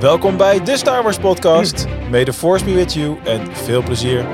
Welkom bij de Star Wars podcast. May the force be with you en veel plezier.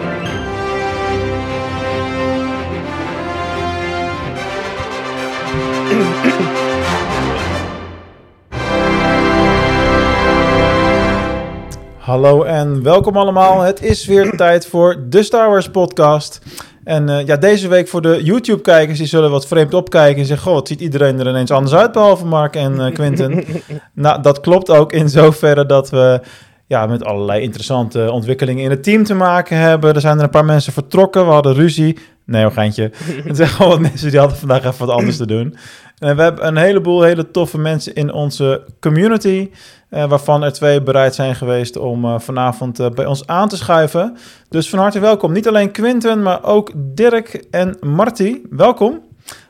Hallo en welkom allemaal. Het is weer tijd voor de Star Wars podcast. En uh, ja, deze week voor de YouTube-kijkers, die zullen wat vreemd opkijken en zeggen: Goh, wat ziet iedereen er ineens anders uit, behalve Mark en uh, Quinten. nou, dat klopt ook in zoverre dat we ja, met allerlei interessante ontwikkelingen in het team te maken hebben. Er zijn er een paar mensen vertrokken, we hadden ruzie. Nee, een geintje. Het zijn gewoon wat mensen die hadden vandaag even wat anders te doen. En we hebben een heleboel hele toffe mensen in onze community. Uh, waarvan er twee bereid zijn geweest om uh, vanavond uh, bij ons aan te schuiven. Dus van harte welkom. Niet alleen Quinten, maar ook Dirk en Marty. Welkom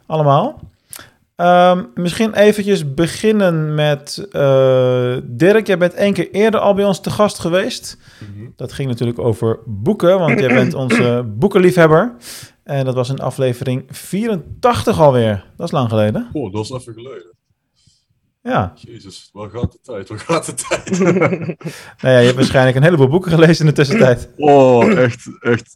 allemaal. Um, misschien eventjes beginnen met Dirk. Jij bent één keer eerder al bij ons te gast geweest. Mm -hmm. Dat ging natuurlijk over boeken, want jij bent onze boekenliefhebber. En dat was in aflevering 84 alweer. Dat is lang geleden. Oh, dat is even geleden. Ja. Jezus, waar gaat de tijd? Waar gaat de tijd? nou ja, je hebt waarschijnlijk een heleboel boeken gelezen in de tussentijd. Oh, echt, echt.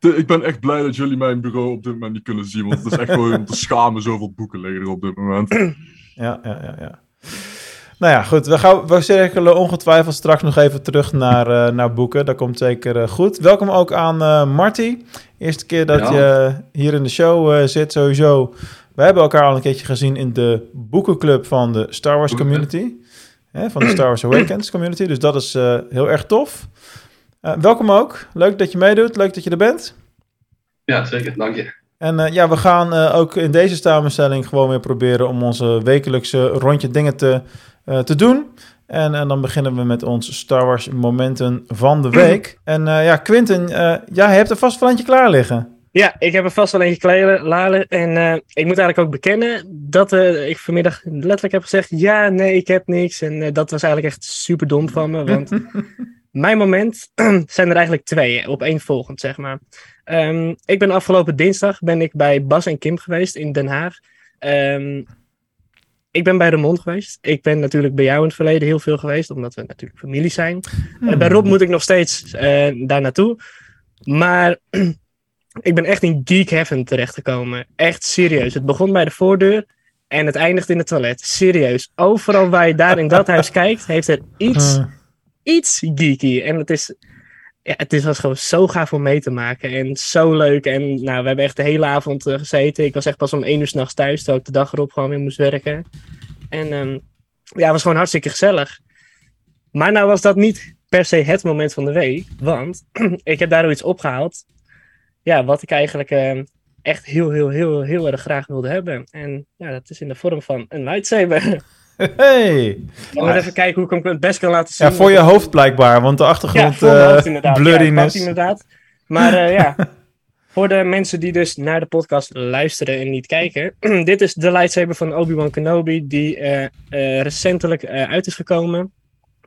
Ik ben echt blij dat jullie mijn bureau op dit moment niet kunnen zien. Want het is echt gewoon om te schamen zoveel boeken liggen er op dit moment. Ja, ja, ja, ja. Nou ja, goed. We, gaan, we cirkelen ongetwijfeld straks nog even terug naar, uh, naar boeken. Dat komt zeker uh, goed. Welkom ook aan uh, Marty. Eerste keer dat ja. je hier in de show zit, sowieso. We hebben elkaar al een keertje gezien in de boekenclub van de Star Wars community. Hè, van de Star Wars Awakens community. Dus dat is heel erg tof. welkom ook. Leuk dat je meedoet. Leuk dat je er bent. Ja, zeker. Dank je. En uh, ja, we gaan uh, ook in deze samenstelling gewoon weer proberen om onze wekelijkse rondje dingen te, uh, te doen. En, en dan beginnen we met ons Star Wars momenten van de week. En ja, Quinten, jij hebt er vast wel eentje klaar liggen. Ja, ik heb er vast wel eentje klaar En ik moet eigenlijk ook bekennen dat ik vanmiddag letterlijk heb gezegd... ja, nee, ik heb niks. En dat was eigenlijk echt super dom van me, want... Mijn moment zijn er eigenlijk twee, op één volgend, zeg maar. Um, ik ben afgelopen dinsdag ben ik bij Bas en Kim geweest in Den Haag. Um, ik ben bij Ramon geweest. Ik ben natuurlijk bij jou in het verleden heel veel geweest, omdat we natuurlijk familie zijn. Hmm. Uh, bij Rob moet ik nog steeds uh, daar naartoe. Maar ik ben echt in geek heaven terechtgekomen. Echt serieus. Het begon bij de voordeur en het eindigt in het toilet. Serieus. Overal waar je daar in dat huis kijkt, heeft er iets, iets geeky. En het is ja, het is, was gewoon zo gaaf om mee te maken. En zo leuk. En nou, we hebben echt de hele avond uh, gezeten. Ik was echt pas om één uur s'nachts thuis, terwijl ik de dag erop gewoon weer moest werken. En um, ja, het was gewoon hartstikke gezellig. Maar nou was dat niet per se het moment van de week. Want ik heb daardoor iets opgehaald. Ja, wat ik eigenlijk uh, echt heel, heel, heel, heel erg graag wilde hebben. En ja, dat is in de vorm van een lightsaber. Hey! Ik moet even kijken hoe ik hem het best kan laten zien. Ja, voor je hoofd blijkbaar, want de achtergrond ja, uh, inderdaad. blurriness. Ja, inderdaad. Maar uh, ja, voor de mensen die dus naar de podcast luisteren en niet kijken. dit is de lightsaber van Obi-Wan Kenobi, die uh, recentelijk uit is gekomen.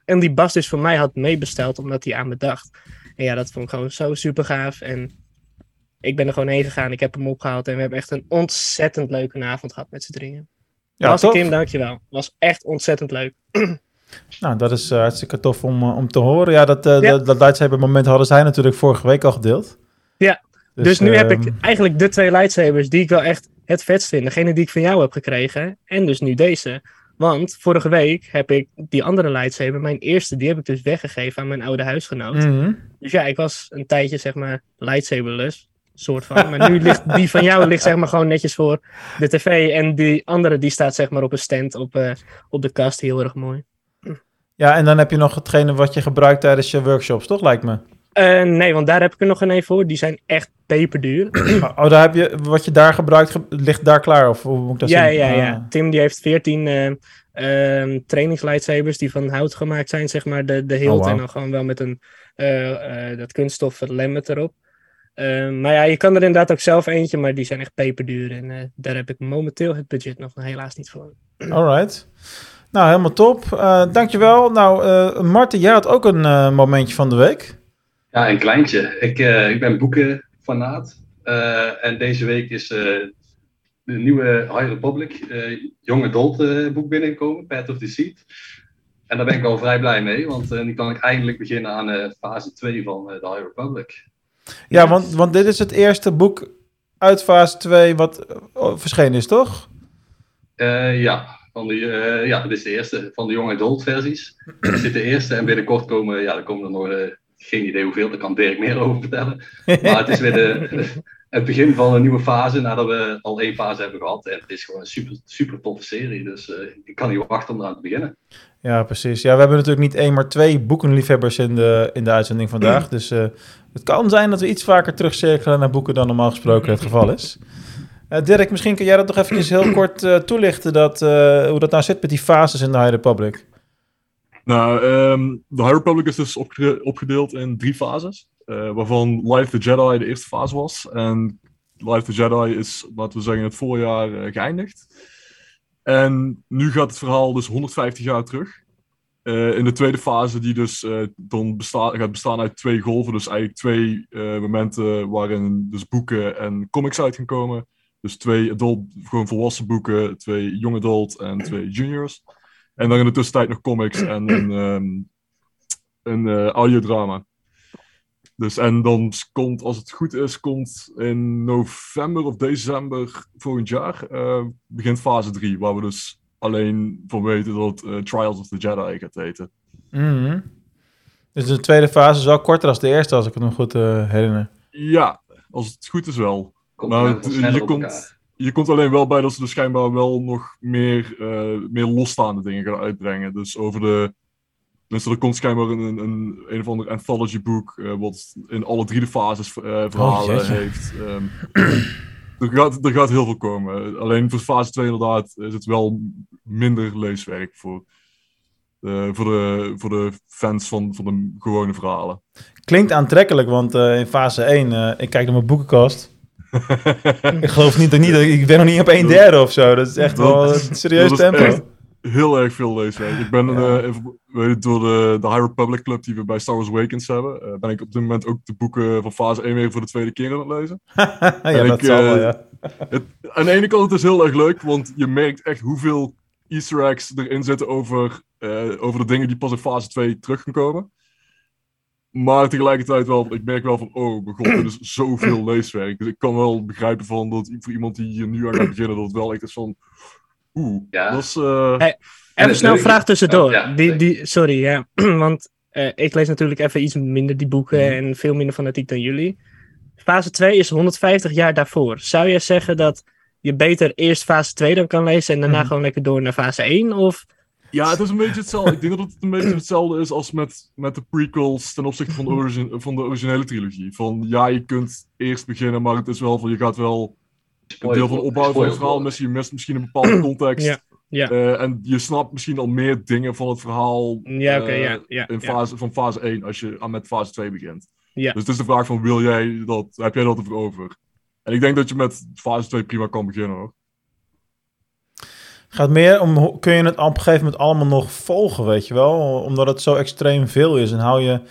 En die Bas dus voor mij had meebesteld, omdat hij aan me dacht. En ja, dat vond ik gewoon zo super gaaf. En ik ben er gewoon heen gegaan, ik heb hem opgehaald. En we hebben echt een ontzettend leuke avond gehad met z'n drieën. Ja, Was Kim, dankjewel. Was echt ontzettend leuk. Nou, dat is uh, hartstikke tof om, uh, om te horen. Ja, dat, uh, ja. dat, dat lightsaber moment hadden zij natuurlijk vorige week al gedeeld. Ja, dus, dus nu heb ik eigenlijk de twee lightsabers die ik wel echt het vetst vind. Degene die ik van jou heb gekregen en dus nu deze. Want vorige week heb ik die andere lightsaber, mijn eerste, die heb ik dus weggegeven aan mijn oude huisgenoot. Mm -hmm. Dus ja, ik was een tijdje zeg maar lightsaberless soort van. Maar nu ligt die van jou ligt zeg maar gewoon netjes voor de tv. En die andere die staat zeg maar op een stand op, uh, op de kast. Heel erg mooi. Ja, en dan heb je nog hetgene wat je gebruikt tijdens je workshops, toch lijkt me? Uh, nee, want daar heb ik er nog een even voor. Die zijn echt peperduur. oh, daar heb je, wat je daar gebruikt, ligt daar klaar? Of hoe moet ik dat ja, zien? Ja, ja, ja. Tim die heeft 14 uh, uh, trainingslightsabers die van hout gemaakt zijn, zeg maar. De, de hilt oh, wow. en dan gewoon wel met een, dat kunststof lemmet erop. Uh, maar ja, je kan er inderdaad ook zelf eentje, maar die zijn echt peperduur. En uh, daar heb ik momenteel het budget nog helaas niet voor. Alright. Nou, helemaal top. Uh, dankjewel. Nou, uh, Marten, jij had ook een uh, momentje van de week. Ja, een kleintje. Ik, ik ben boekenfanaat. en deze week is de nieuwe High Republic Young Adult boek binnengekomen, Path of Deceit. En daar ben ik wel vrij blij mee, want uh, nu kan ik eindelijk beginnen aan uh, fase 2 van uh, The High Republic. Ja, want, want dit is het eerste boek uit fase 2 wat verschenen is, toch? ja, van die, ja, dit is de eerste van de jonge adult versies. Dit is de eerste en binnenkort komen, ja, er komen er nog, geen idee hoeveel, daar kan Dirk meer over vertellen. Maar het is weer de, het begin van een nieuwe fase nadat we al één fase hebben gehad. En het is gewoon een super, super toffe serie, dus ik kan niet wachten om eraan te beginnen. Ja, precies. Ja, we hebben natuurlijk niet één, maar twee boekenliefhebbers in de, in de uitzending vandaag. Dus het kan zijn dat we iets vaker terugcirkelen naar boeken dan normaal gesproken het geval is. Uh, Dirk, misschien kun jij dat nog even heel kort uh, toelichten, dat, hoe dat nou zit met die fases in de High Republic. Nou, um, de High Republic is dus opge opgedeeld in drie fases, waarvan Life the Jedi de eerste fase was. En Life the Jedi is, laten we zeggen, het voorjaar geëindigd. En nu gaat het verhaal dus 150 jaar terug. Uh, in de tweede fase, die dus uh, dan gaat bestaan uit twee golven. Dus eigenlijk twee uh, momenten waarin dus boeken en comics uit gaan komen. Dus twee adult, gewoon volwassen boeken, twee young adult en twee juniors. En dan in de tussentijd nog comics en een, um, een audiodrama. Dus en dan komt, als het goed is, komt in november of december volgend jaar, begint fase 3, waar we dus alleen van weten dat het uh, Trials of the Jedi gaat heten. Mm -hmm. Dus de tweede fase is wel korter dan de eerste, als ik het nog goed uh, herinner. Ja, als het goed is wel. Komt maar het, je, komt, je komt alleen wel bij dat ze dus schijnbaar wel nog meer, meer losstaande dingen gaan uitbrengen. Dus over de dus er komt schijnbaar een, een, een, een of ander anthology boek, uh, wat in alle drie de fases uh, verhalen oh, heeft. Um, er, gaat, er gaat heel veel komen. Alleen voor fase 2 inderdaad is het wel minder leeswerk voor, uh, voor, de, voor de fans van, van de gewone verhalen. Klinkt aantrekkelijk, want in fase 1, ik kijk naar mijn boekenkast. ik geloof niet, niet, ik ben nog niet op een derde of zo. Dat is echt dat, wel een serieus tempo heel erg veel leeswerk. Ik ben ja. uh, door de, de High Republic Club die we bij Star Wars Awakens hebben, uh, ben ik op dit moment ook de boeken van fase 1 weer voor de tweede keer aan het lezen. ja, en dat ik, zal wel, ja. Het, aan de ene kant het is heel erg leuk, want je merkt echt hoeveel easter eggs erin zitten over, uh, over de dingen die pas in fase 2 terug gaan komen. Maar tegelijkertijd wel, ik merk wel van, oh mijn god, er is zoveel leeswerk. Dus ik kan wel begrijpen van dat voor iemand die hier nu aan gaat beginnen, dat het wel echt is van, Oeh, ja. dat is... Uh... Hey, even snel een vraag tussendoor. Ja, die, die, sorry, ja. Want uh, ik lees natuurlijk even iets minder die boeken mm. en veel minder fanatiek dan jullie. Fase 2 is 150 jaar daarvoor. Zou je zeggen dat je beter eerst fase 2 dan kan lezen en daarna mm. gewoon lekker door naar fase 1? Of... Ja, het is een beetje hetzelfde. ik denk dat het een beetje hetzelfde is als met, met de prequels ten opzichte van de, origin, van de originele trilogie. Van ja, je kunt eerst beginnen, maar het is wel van je gaat wel een deel van de opbouw van het verhaal misschien, je mist misschien een bepaalde context. ja. Ja. Uh, en je snapt misschien al meer dingen van het verhaal ja, okay, uh, ja, ja, in fase, van fase 1 als je aan met fase 2 begint. Ja. Dus het is de vraag van, wil jij dat, heb jij dat ervoor over? En ik denk dat je met fase 2 prima kan beginnen hoor. Gaat meer om, kun je het op een gegeven moment allemaal nog volgen, weet je wel? Omdat het zo extreem veel is en hou je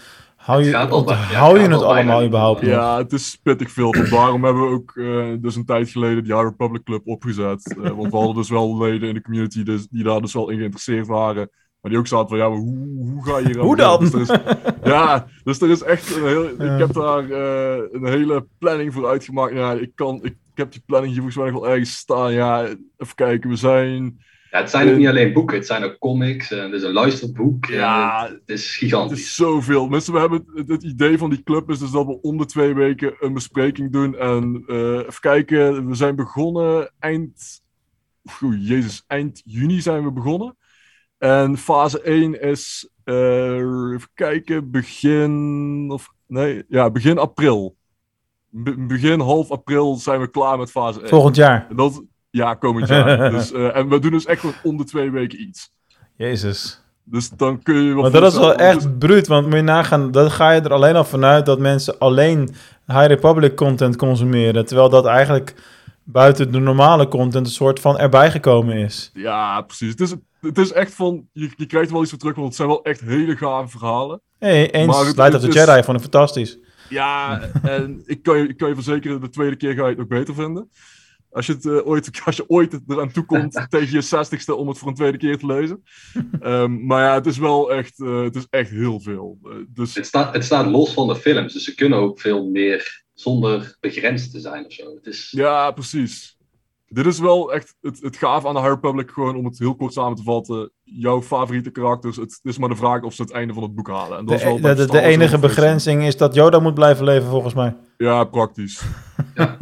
Hou je, het, hou je het allemaal überhaupt Ja, het is pittig veel. Daarom hebben we ook uh, dus een tijd geleden die High Republic Club opgezet. Uh, want we hadden dus wel leden in de community dus, die daar dus wel in geïnteresseerd waren. Maar die ook zaten van, ja, maar hoe, hoe ga je hier aan Hoe dan? Dus is, ja, dus er is echt een heel... Ja. Ik heb daar uh, een hele planning voor uitgemaakt. Ja, ik kan... Ik, ik heb die planning hier volgens mij nog wel ergens staan. Ja, even kijken, we zijn ja, het zijn ook niet alleen boeken, het zijn ook comics. En het is een luisterboek. Ja, het is gigantisch. Het is zoveel. Mensen, we hebben het, idee van die club is dus dat we om de twee weken een bespreking doen. En uh, even kijken, we zijn begonnen eind... Oeh, jezus, eind juni zijn we begonnen. En fase 1 is, uh, even kijken, begin... Of, nee, ja, begin april. begin half april zijn we klaar met fase 1. Volgend jaar. En dat, ja, komend jaar. dus, uh, en we doen dus echt om de twee weken iets. Jezus. Dus dan kun je wel. Maar dat is wel echt dus... bruut, want moet je nagaan, dan ga je er alleen al vanuit dat mensen alleen High Republic content consumeren. Terwijl dat eigenlijk buiten de normale content een soort van erbij gekomen is. Ja, precies. Het is, het is echt van, je, je krijgt er wel iets voor terug, want het zijn wel echt hele gave verhalen. Hey, eens Light of the Jedi vond ik fantastisch. Ja, en ik kan, je, ik kan je verzekeren, de tweede keer ga je het nog beter vinden. Als je, het, uh, ooit, als je ooit eraan toe komt tegen je zestigste om het voor een tweede keer te lezen. Um, maar ja, het is wel echt, uh, het is echt heel veel. Uh, dus... het, staat, het staat los van de films, dus ze kunnen ook veel meer zonder begrensd te zijn of zo. Het is... Ja, precies. Dit is wel echt het, het gaaf aan de High Republic, gewoon om het heel kort samen te vatten. Jouw favoriete karakters, het is maar de vraag of ze het einde van het boek halen. En dat de, is wel de, de, de enige begrenzing is dat Yoda moet blijven leven, volgens mij. Ja, praktisch. ja.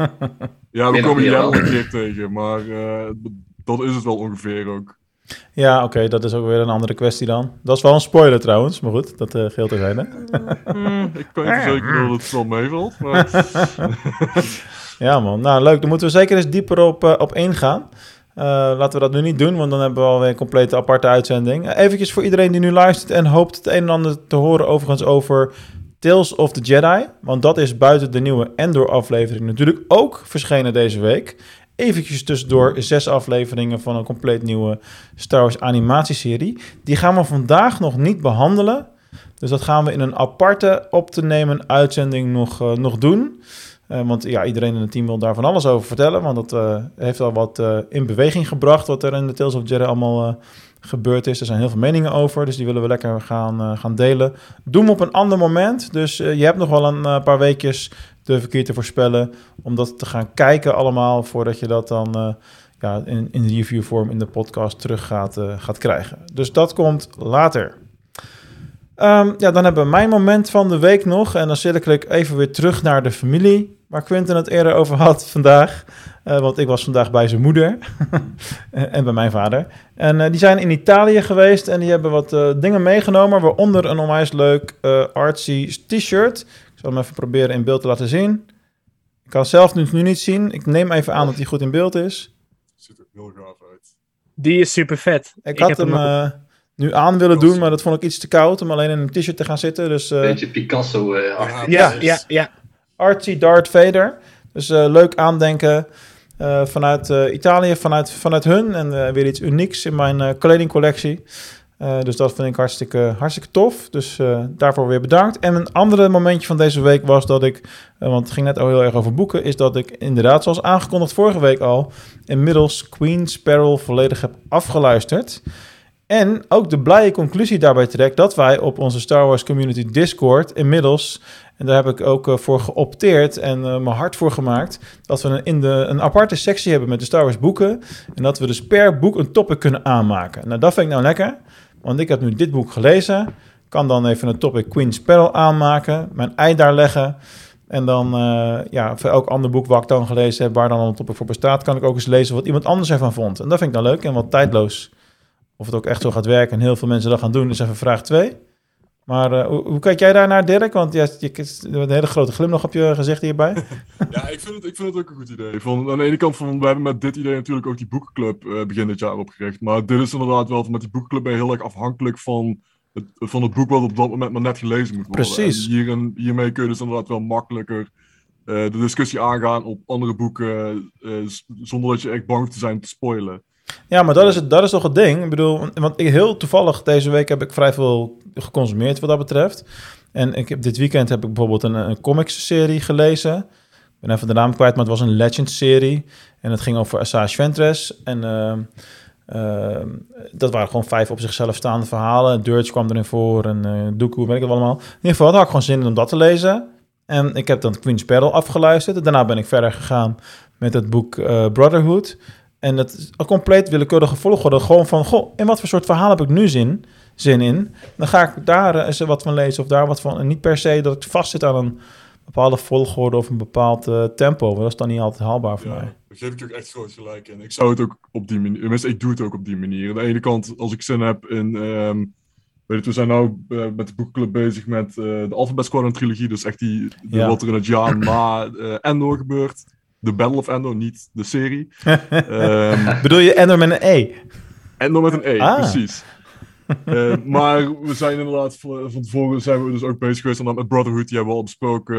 ja, we komen hier wel een keer tegen, maar uh, dat is het wel ongeveer ook. Ja, oké, okay, dat is ook weer een andere kwestie dan. Dat is wel een spoiler trouwens, maar goed, dat uh, geldt er zijn. mm, ik kan je verzekeren dat het wel meevalt. Maar... ja man, nou leuk, dan moeten we zeker eens dieper op, uh, op ingaan. Uh, laten we dat nu niet doen, want dan hebben we alweer een complete aparte uitzending. Eventjes voor iedereen die nu luistert en hoopt het een en ander te horen overigens over Tales of the Jedi. Want dat is buiten de nieuwe Endor-aflevering natuurlijk ook verschenen deze week. Eventjes tussendoor zes afleveringen van een compleet nieuwe Star Wars animatieserie. Die gaan we vandaag nog niet behandelen. Dus dat gaan we in een aparte op te nemen uitzending nog, uh, nog doen. Uh, want ja, iedereen in het team wil daar van alles over vertellen. Want dat uh, heeft al wat in beweging gebracht. Wat er in de Tales of Jedi allemaal gebeurd is. Er zijn heel veel meningen over. Dus die willen we lekker gaan, gaan delen. Doen we op een ander moment. Dus je hebt nog wel een paar weekjes durf ik te voorspellen. Om dat te gaan kijken allemaal. Voordat je dat dan ja, in, in reviewvorm in de podcast terug gaat, gaat krijgen. Dus dat komt later. Um, ja, dan hebben we mijn moment van de week nog. En dan cirkel ik even weer terug naar de familie. Waar Quentin het eerder over had vandaag. Uh, want ik was vandaag bij zijn moeder. en bij mijn vader. En uh, die zijn in Italië geweest. En die hebben wat uh, dingen meegenomen. Waaronder een onwijs leuk artsy t-shirt. Ik zal hem even proberen in beeld te laten zien. Ik kan het zelf nu, nu niet zien. Ik neem even aan dat hij goed in beeld is. Ziet er heel gaaf uit. Die is super vet. Ik, ik had hem... hem nu aan willen doen, maar dat vond ik iets te koud om alleen in een t-shirt te gaan zitten. Dus, uh, Beetje Picasso uh, ja, ja, ja, ja. Artsy Darth Vader. Dus uh, leuk aandenken vanuit Italië, vanuit, vanuit hun. En weer iets unieks in mijn kledingcollectie. Dus dat vind ik hartstikke, hartstikke tof. Dus daarvoor weer bedankt. En een andere momentje van deze week was dat ik, want het ging net al heel erg over boeken, is dat ik inderdaad, zoals aangekondigd vorige week al, inmiddels Queen's Peril volledig heb afgeluisterd. En ook de blije conclusie daarbij trekt dat wij op onze Star Wars Community Discord inmiddels, en daar heb ik ook voor geopteerd en uh, mijn hart voor gemaakt, dat we een, in de, een aparte sectie hebben met de Star Wars boeken. En dat we dus per boek een topic kunnen aanmaken. Nou, dat vind ik nou lekker, want ik heb nu dit boek gelezen. Kan dan even een topic Queen's Peril aanmaken, mijn ei daar leggen. En dan, uh, ja, voor elk ander boek wat ik dan gelezen heb, waar dan een topic voor bestaat, kan ik ook eens lezen wat iemand anders ervan vond. En dat vind ik dan leuk en wat tijdloos. Of het ook echt zo gaat werken en heel veel mensen dat gaan doen, is even vraag 2. Maar uh, hoe, hoe, kijk jij daar naar, Dirk? Want je, je, je een hele grote glimlach op je gezicht hierbij. ja, ik vind, het, ik vind het ook een goed idee. Van, aan de ene kant, van, we hebben met dit idee natuurlijk ook die boekenclub uh, begin dit jaar opgericht. Maar dit is inderdaad wel, met die boekenclub ben je heel erg afhankelijk van het, van het boek wat op dat moment maar net gelezen moet worden. Precies. En hiermee kun je dus inderdaad wel makkelijker uh, de discussie aangaan op andere boeken, zonder dat je echt bang te zijn te spoilen. Ja, maar dat is, het, dat is toch het ding. Ik bedoel, want heel toevallig deze week heb ik vrij veel geconsumeerd wat dat betreft. En ik heb, dit weekend heb ik bijvoorbeeld een, een comics-serie gelezen. Ik ben even de naam kwijt, maar het was een Legends-serie. En het ging over Asajj Ventress. En uh, uh, dat waren gewoon vijf op zichzelf staande verhalen. Dirge kwam erin voor en uh, Dooku, weet ik het allemaal. In ieder geval, had ik gewoon zin in om dat te lezen. En ik heb dan Queen's Peril afgeluisterd. Daarna ben ik verder gegaan met het boek Brotherhood. En het is een compleet willekeurige volgorde. Gewoon van, goh, in wat voor soort verhaal heb ik nu zin, zin in? Dan ga ik daar eens wat van lezen of daar wat van. En niet per se dat ik vastzit aan een bepaalde volgorde of een bepaald uh, tempo. Dat is dan niet altijd haalbaar voor ja, mij. Daar geef ik je ook echt groot gelijk in. Ik zou het ook op die manier... Tenminste, ik doe het ook op die manier. Aan de ene kant, als ik zin heb in... Um, weet je, we zijn nu uh, met de boekclub bezig met uh, de Alphabet Squadron trilogie. Dus echt die, de, ja. wat er in het jaar na Endor gebeurt. The Battle of Endor, niet de serie. um, Bedoel je Endor met een E? Endor met een E, ah. precies. Uh, maar we zijn inderdaad van tevoren zijn we dus ook bezig geweest met Brotherhood. Die hebben we al besproken.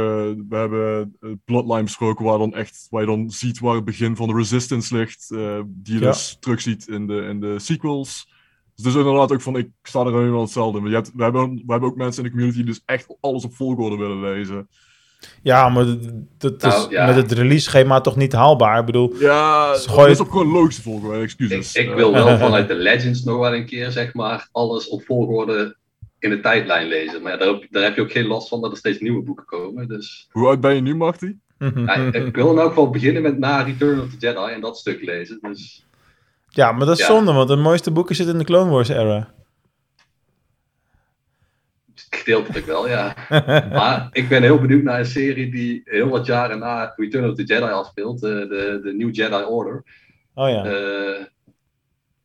We hebben Bloodline besproken, waar, dan echt, waar je dan ziet waar het begin van de Resistance ligt. Uh, die je ja. dus terugziet in de, in de sequels. Dus, inderdaad ook van, ik sta er helemaal hetzelfde in. Je hebt, we, hebben, we hebben ook mensen in de community die dus echt alles op volgorde willen lezen. Ja, maar dat- is Nou, ja. met het release-schema toch niet haalbaar. Ik bedoel, Ja, Dus gooi dat is het- op gewoon logische volgorde, excuses. Ik, ik wil wel vanuit de Legends nog wel een keer, zeg maar, alles op volgorde in de tijdlijn lezen. Maar ja, daar, heb, daar heb je ook geen last van dat er steeds nieuwe boeken komen. Dus Hoe oud ben je nu, Marty? ja, ik wil in elk geval beginnen met na Return of the Jedi en dat stuk lezen. Dus ja, maar dat is Ja. zonde, want de mooiste boeken zitten in de Clone Wars-era. Gedeeltelijk wel, ja. Maar ik ben heel benieuwd naar een serie die heel wat jaren na Return of the Jedi afspeelt. De, de, de New Jedi Order. Oh ja. Eh,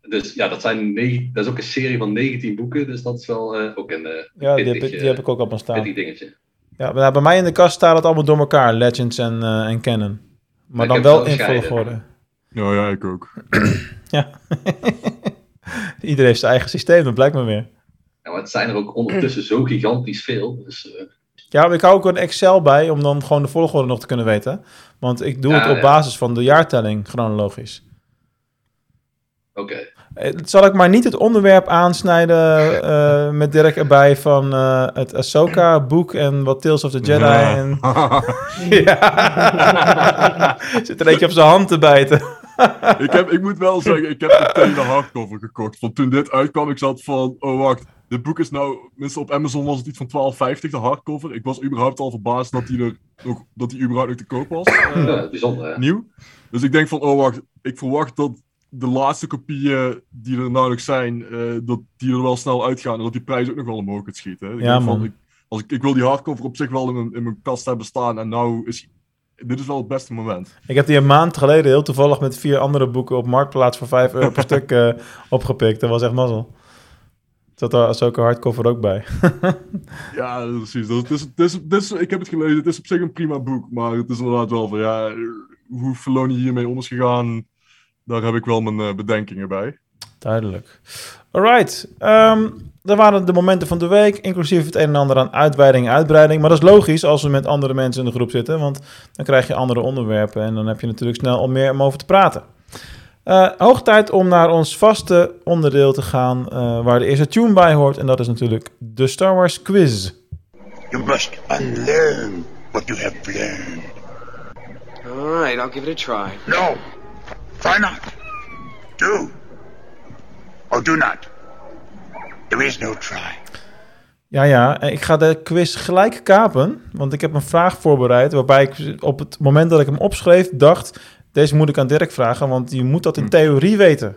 dus ja, dat, zijn negen, dat is ook een serie van 19 boeken. Dus dat is wel eh, ook een eh ja, die heb, ik, die heb eh, ik ook allemaal staan. pittig dingetje. Ja, maar bij mij in de kast staat het allemaal door elkaar, Legends en, eh, en Canon. Maar dan wel in volgorde. Ja, ja, ik ook. Ja. Iedereen heeft zijn eigen systeem, dat blijkt me weer. Ja, maar het zijn er ook ondertussen zo gigantisch veel. Dus eh, Ja, maar ik hou ook een Excel bij om dan gewoon de volgorde nog te kunnen weten. Want ik doe Ja, het op ja. basis van de jaartelling chronologisch. oké. Eh, Zal ik maar niet het onderwerp aansnijden eh, met Dirk erbij van eh, het Ahsoka-boek en wat Tales of the Jedi. Ja. En... ja. Zit er eentje op zijn hand te bijten. ik, heb, ik moet wel zeggen, ik heb meteen de hardcover gekocht. Want toen dit uitkwam, ik zat van, oh wacht, dit boek is nou, minstens op Amazon was het iets van 12,50 de hardcover. Ik was überhaupt al verbaasd dat die er nog, dat die überhaupt nog te koop was. eh, Ja, bijzonder. hè? nieuw. Dus ik denk van, oh wacht, ik verwacht dat de laatste kopieën die er nou nog zijn, eh, dat die er wel snel uitgaan en dat die prijs ook nog wel omhoog gaat schieten. hè. Ik Ja, denk van, man. ik, als ik, ik wil die hardcover op zich wel in mijn, in mijn kast hebben staan en nou is dit is wel het beste moment. Ik heb die een maand geleden heel toevallig met vier andere boeken op Marktplaats voor 5 euro per stuk eh, opgepikt. Dat was echt mazzel. Zat daar Ahsoka hardcover ook bij. Ja, precies. Dat, het is, het is, ik heb het gelezen, het is op zich een prima boek, maar het is inderdaad wel van, ja, hoe Filoni hiermee om is gegaan, daar heb ik wel mijn eh, bedenkingen bij. Duidelijk. Alright. ehm dat waren de momenten van de week, inclusief het een en ander aan uitweiding en uitbreiding. Maar dat is logisch als we met andere mensen in de groep zitten, want dan krijg je andere onderwerpen en dan heb je natuurlijk snel al meer om over te praten. Eh, hoog tijd om naar ons vaste onderdeel te gaan, eh, waar de eerste tune bij hoort. En dat is natuurlijk de Star Wars Quiz. You must unlearn what you have learned. All right, I'll give it a try. No, try not. Do. Or do not. There is no try. Ja, ja, ik ga de quiz gelijk kapen, want ik heb een vraag voorbereid waarbij ik op het moment dat ik hem opschreef dacht, deze moet ik aan Dirk vragen, want je moet dat in theorie weten.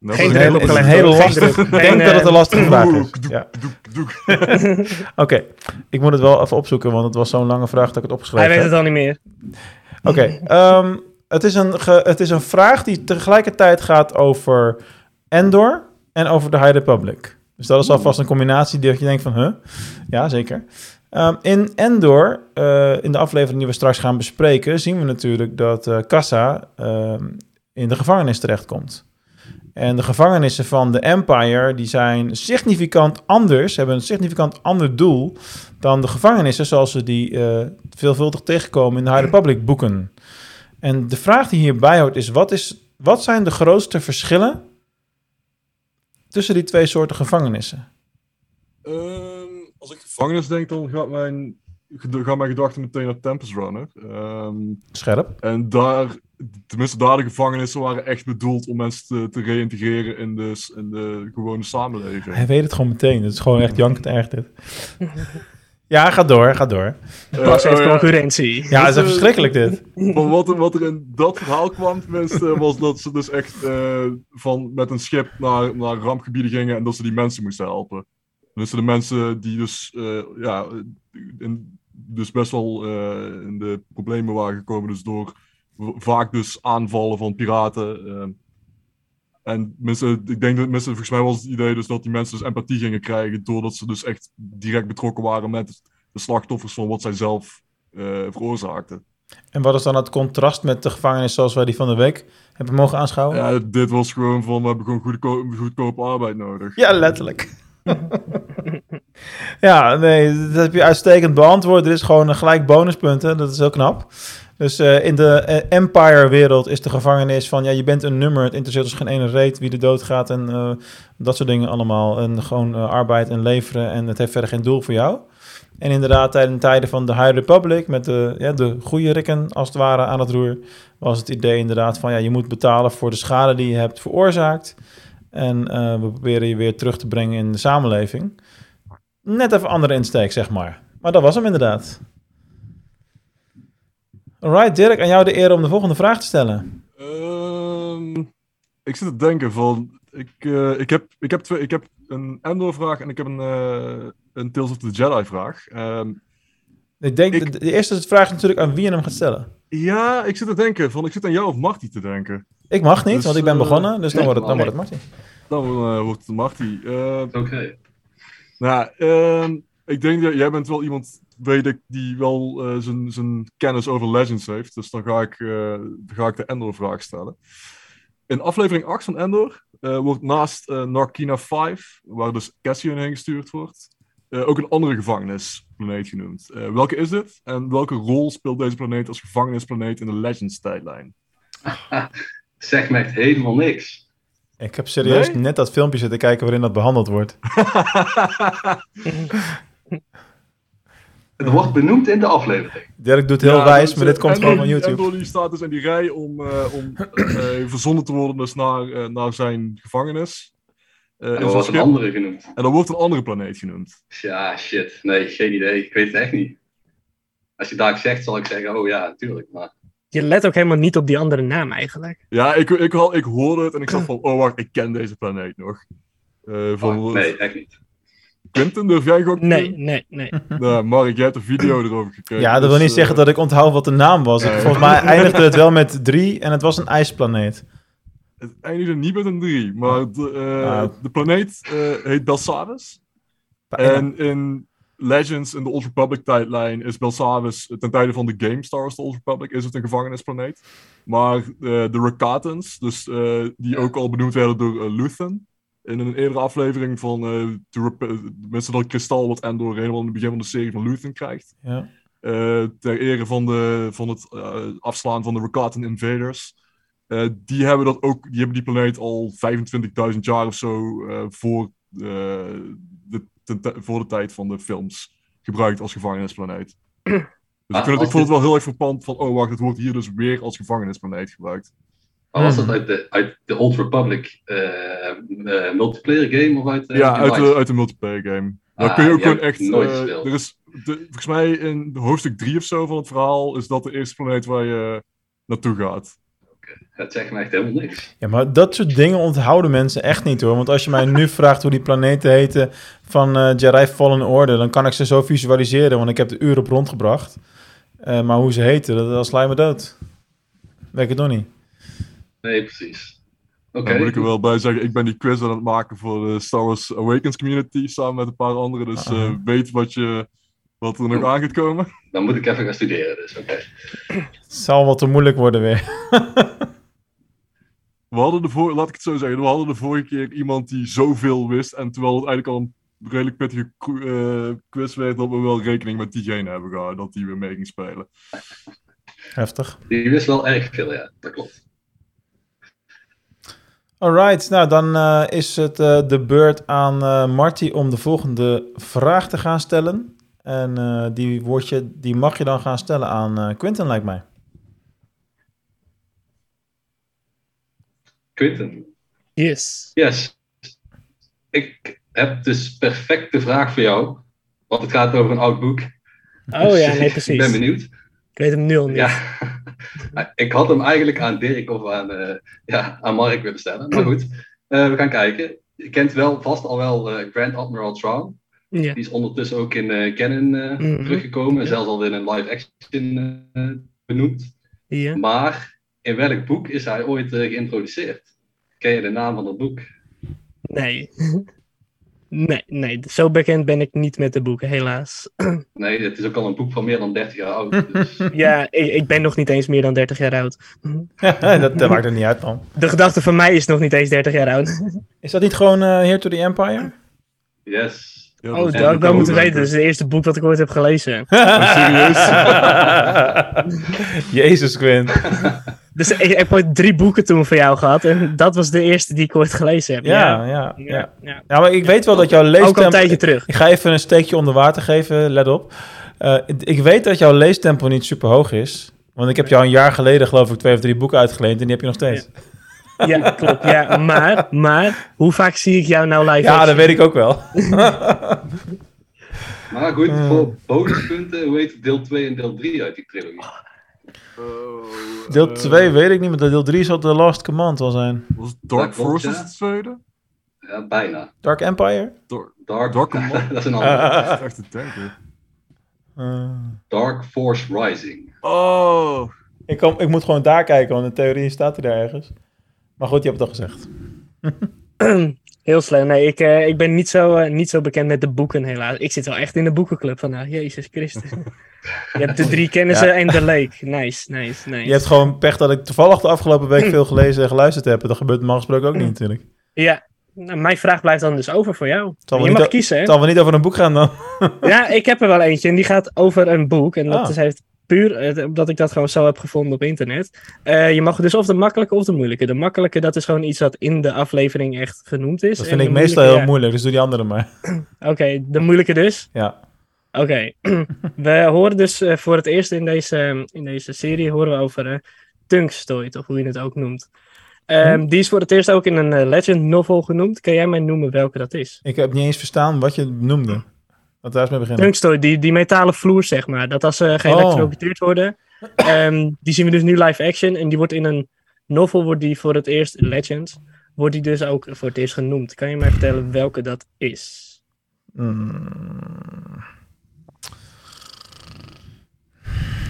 Geen is een heel- hele, hele lastige. Ik denk Geen, dat het een eh, lastige vraag is. Ja. Oké, ik moet het wel even opzoeken, want het was zo'n lange vraag dat ik het Hij opgeschreven weet heb. het al niet meer. Oké, ehm, het, is een ge- het is een vraag die tegelijkertijd gaat over Endor en over de High Republic. Dus dat is alvast een combinatie die dat je denkt van, huh? Ja, zeker. Ehm, in Endor, eh, in de aflevering die we straks gaan bespreken, zien we natuurlijk dat eh Kassa ehm, in de gevangenis terechtkomt. En de gevangenissen van de Empire, die zijn significant anders, hebben een significant ander doel dan de gevangenissen zoals we die eh, veelvuldig tegenkomen in de High Republic boeken. En de vraag die hierbij hoort is wat, is, wat zijn de grootste verschillen tussen die twee soorten gevangenissen? Als ik gevangenis denk, dan gaat mijn, gaan mijn gedachten meteen naar Tempest Runner. Ehm, Scherp. en daar, tenminste daar de gevangenissen waren echt bedoeld om mensen te, te reïntegreren in de, in de gewone samenleving. Hij weet het gewoon meteen. Het is gewoon echt jankend erg dit. Ja, ga door, ga door. Heeft ja. concurrentie. Ja, het is verschrikkelijk dit. Wat, er, wat er in dat verhaal kwam, tenminste, was dat ze dus echt eh, van, met een schip naar, naar rampgebieden gingen en dat ze die mensen moesten helpen. Dus de mensen die dus, eh, ja, in, dus best wel eh, in de problemen waren gekomen, dus door vaak dus aanvallen van piraten. eh. en mensen, ik denk dat mensen, volgens mij was het idee dus dat die mensen dus empathie gingen krijgen, doordat ze dus echt direct betrokken waren met de slachtoffers van wat zij zelf eh, veroorzaakten. En wat is dan het contrast met de gevangenis zoals wij die van de week hebben mogen aanschouwen? Ja, dit was gewoon van, we hebben gewoon goedko goedkope arbeid nodig. Ja, letterlijk. ja, nee, dat heb je uitstekend beantwoord. Er is gewoon gelijk bonuspunten. Dat is heel knap. Dus eh, in de eh, Empire-wereld is de gevangenis van... ja, je bent een nummer. Het interesseert ons geen ene reet wie er doodgaat... en eh, dat soort dingen allemaal. En gewoon arbeid en leveren. En het heeft verder geen doel voor jou. En inderdaad, tijdens tijden van de High Republic, met de, ja, de goede rikken als het ware aan het roer, was het idee inderdaad van ja, je moet betalen voor de schade die je hebt veroorzaakt. En eh, we proberen je weer terug te brengen in de samenleving. Net even andere insteek, zeg maar. Maar dat was hem inderdaad. Alright, Dirk, aan jou de eer om de volgende vraag te stellen. Ehm, ik zit te denken van. Ik, eh, ik, heb, ik, heb twee, ik heb een Endor-vraag en ik heb een, eh, een Tales of the Jedi-vraag. Ehm, Ik denk, Ik- de, de eerste vraag natuurlijk aan wie je hem gaat stellen. Ja, ik zit te denken van. Ik zit aan jou of Marty te denken. Ik mag niet, Dus, want ik ben eh, begonnen, dus dan wordt het, dan wordt het Martin. Dan eh, wordt het Marty. Ehm, Oké. Nou, ehm, ik denk dat jij bent wel iemand, weet ik, die wel eh, zijn, zijn kennis over Legends heeft. Dus dan ga ik, eh, ga ik de Endor-vraag stellen. In aflevering 8 van Endor eh, wordt naast eh, Narkina 5, waar dus Cassian heen gestuurd wordt, eh, ook een andere gevangenisplaneet genoemd. Eh, welke is dit? En welke rol speelt deze planeet als gevangenisplaneet in de Legends-tijdlijn? Zeg me echt helemaal niks. Ik heb serieus Nee? net dat filmpje zitten kijken waarin dat behandeld wordt. Het wordt benoemd in de aflevering. Dirk doet heel Ja, wijs, maar dit komt gewoon van YouTube. Endor die staat dus in die rij om, eh, om eh, verzonden te worden dus naar, eh, naar zijn gevangenis. Eh, Er zijn wordt een andere genoemd. En dan wordt een andere planeet genoemd. Ja, shit. Nee, geen idee. Ik weet het echt niet. Als je daar zegt, zal ik zeggen, oh ja, natuurlijk. Maar Je let ook helemaal niet op die andere naam eigenlijk. Ja, ik, ik, ik, ik hoorde het en ik zag van, oh wacht, ik ken deze planeet nog. Eh, van, oh, nee, echt niet. Quentin, durf jij ook? Nee, nee, nee. Nou, Mark, jij hebt een video erover gekregen. Ja, dat wil dus, niet eh, zeggen dat ik onthoud wat de naam was. Ik, volgens mij eindigde het wel met drie en het was een ijsplaneet. Het eindigde niet met een 3, maar de, eh, Ah. de planeet eh, heet Belsavis. En in Legends, in de Old Republic tijdlijn, is Belsavis ten tijde van de game Star Wars The Old Republic, is het een gevangenisplaneet. Maar eh, de Rakatans, dus, eh, die ook al benoemd werden door eh, Luthen, in een eerdere aflevering van eh mensen dat kristal wat Endor helemaal in het begin van de serie van Luthen krijgt. Ja. eh, ter ere van, de, van het eh, afslaan van de Rakatan Invaders. Eh, die hebben dat ook, die hebben die planeet al 25.000 jaar of zo eh, voor, eh, de, voor de tijd van de films gebruikt als gevangenisplaneet. Dus ik, vind het, ik vond het wel heel erg verpand van, oh wacht, het wordt hier dus weer als gevangenisplaneet gebruikt. Maar was Hmm. dat uit de, uit de Old Republic multiplayer game of uit, ja, uit de, uit de multiplayer game. Daar Ah, kun je ook gewoon echt. nooit gespeeld. er is, de, volgens mij in hoofdstuk 3 of zo van het verhaal is dat de eerste planeet waar je naartoe gaat. Het zegt me echt helemaal niks. ja, maar dat soort dingen onthouden mensen echt niet hoor. Want als je mij nu vraagt hoe die planeten heten van eh Jedi Fallen Order, dan kan ik ze zo visualiseren, want ik heb de uren op rondgebracht. Eh, maar hoe ze heten, dat, dat sla je me dood. Weet ik het nog niet. Nee, precies. Oké. Dan moet ik er wel bij zeggen, ik ben die quiz aan het maken voor de Star Wars Awakens community samen met een paar anderen. Dus Ah. eh, weet wat, je, wat er nog aan gaat komen. Dan moet ik even gaan studeren, dus oké. Het zal wat te moeilijk worden weer. We hadden de vor- laat ik het zo zeggen, we hadden de vorige keer iemand die zoveel wist. En terwijl het eigenlijk al een redelijk pittige eh, quiz werd, dat we wel rekening met diegene hebben gehouden dat die weer mee ging spelen. Heftig. Die wist wel erg veel, ja. Dat klopt. Alright, nou dan eh, is het eh, de beurt aan eh, Marty om de volgende vraag te gaan stellen. En eh, die, wordt je, die mag je dan gaan stellen aan eh Quinten, lijkt mij. Quinten. Yes. Yes. Ik heb dus perfecte vraag voor jou. Want het gaat over een oud boek. Oh ja, nee, Ik ben precies. benieuwd. Ik weet hem nu al niet. Ja. ik had hem eigenlijk aan Dirk of aan, eh, ja, aan Mark willen stellen. Maar goed, eh, we gaan kijken. Je kent wel vast al wel eh, Grand Admiral Thrawn. Ja. Die is ondertussen ook in eh Canon eh, Mhm. teruggekomen. Ja. Zelfs al in een live action eh, benoemd. Ja. Maar in welk boek is hij ooit geïntroduceerd? Ken je de naam van dat boek? Nee. Nee, nee, zo bekend ben ik niet met de boeken, helaas. Nee, het is ook al een boek van meer dan 30 jaar oud. Dus Ja, ik, ik ben nog niet eens meer dan 30 jaar oud. dat, dat maakt er niet uit, man. De gedachte van mij is nog niet eens 30 jaar oud. Is dat niet gewoon eh Here to the Empire? yes. Ja, Oh, dat dat ook ook moeten leuk. weten. Dat is het eerste boek wat ik ooit heb gelezen. serieus? Jezus, Quint. Dus ik, ik heb ooit drie boeken toen van jou gehad. En dat was de eerste die ik ooit gelezen heb. Ja, ja, ja. ja, ja. Ja, maar ik weet wel dat jouw Ook al een leestempo... tijdje terug. Ik ga even een steekje onder water geven, let op. Eh, ik weet dat jouw leestempo niet super hoog is. Want ik heb jou een jaar geleden, geloof ik, twee of drie boeken uitgeleend en die heb je nog steeds. Ja, klopt. Ja, maar, maar, hoe vaak zie ik jou nou live? Ja, action? dat weet ik ook wel. Maar goed, Hmm. voor bonuspunten, hoe heet deel 2 en deel 3 uit die trilogie? Deel 2 weet ik niet, maar deel 3 zal The Last Command wel zijn. Was Dark Forces ja. het tweede? Ja, bijna. Dark Empire? Dark, Dark, Dark Command. dat is een andere. dat is echt denken. Eh, Dark Force Rising. Oh, ik, kom, ik moet gewoon daar kijken, want in theorie staat hij daar ergens. Maar goed, je hebt het al gezegd. Heel slim. Nee, ik, eh, ik ben niet zo, eh, niet zo bekend met de boeken helaas. Ik zit wel echt in de boekenclub vandaag. Jezus Christus. Je hebt de drie kennissen Ja. en de leek. Nice, nice, nice. Je hebt gewoon pech dat ik toevallig de afgelopen week veel gelezen en geluisterd heb. Dat gebeurt normaal gesproken ook niet natuurlijk. Ja, nou, mijn vraag blijft dan dus over voor jou. Je mag kiezen, hè? Zal wel niet over een boek gaan dan. Ja, ik heb er wel eentje en die gaat over een boek. En dat Ah. is, heeft puur eh, omdat ik dat gewoon zo heb gevonden op internet. Eh, je mag dus of de makkelijke of de moeilijke. De makkelijke, dat is gewoon iets wat in de aflevering echt genoemd is. Dat En vind ik meestal heel moeilijk, dus doe die andere maar. Oké, de moeilijke dus. Ja. Oké, we horen dus eh, voor het eerst in deze, in deze serie horen we over eh Tungstoid, of hoe je het ook noemt. Ehm, Hm? Die is voor het eerst ook in een Legend novel genoemd. Kan jij mij noemen welke dat is? Ik heb niet eens verstaan wat je noemde. Laten we daar eens mee beginnen. Die, die metalen vloer, zeg maar. Dat als ze geëlectrocuteerd worden. ehm, die zien we dus nu live action. En die wordt in een novel, wordt die voor het eerst Legend. Wordt die dus ook voor het eerst genoemd. Kan je mij vertellen welke dat is? Mm.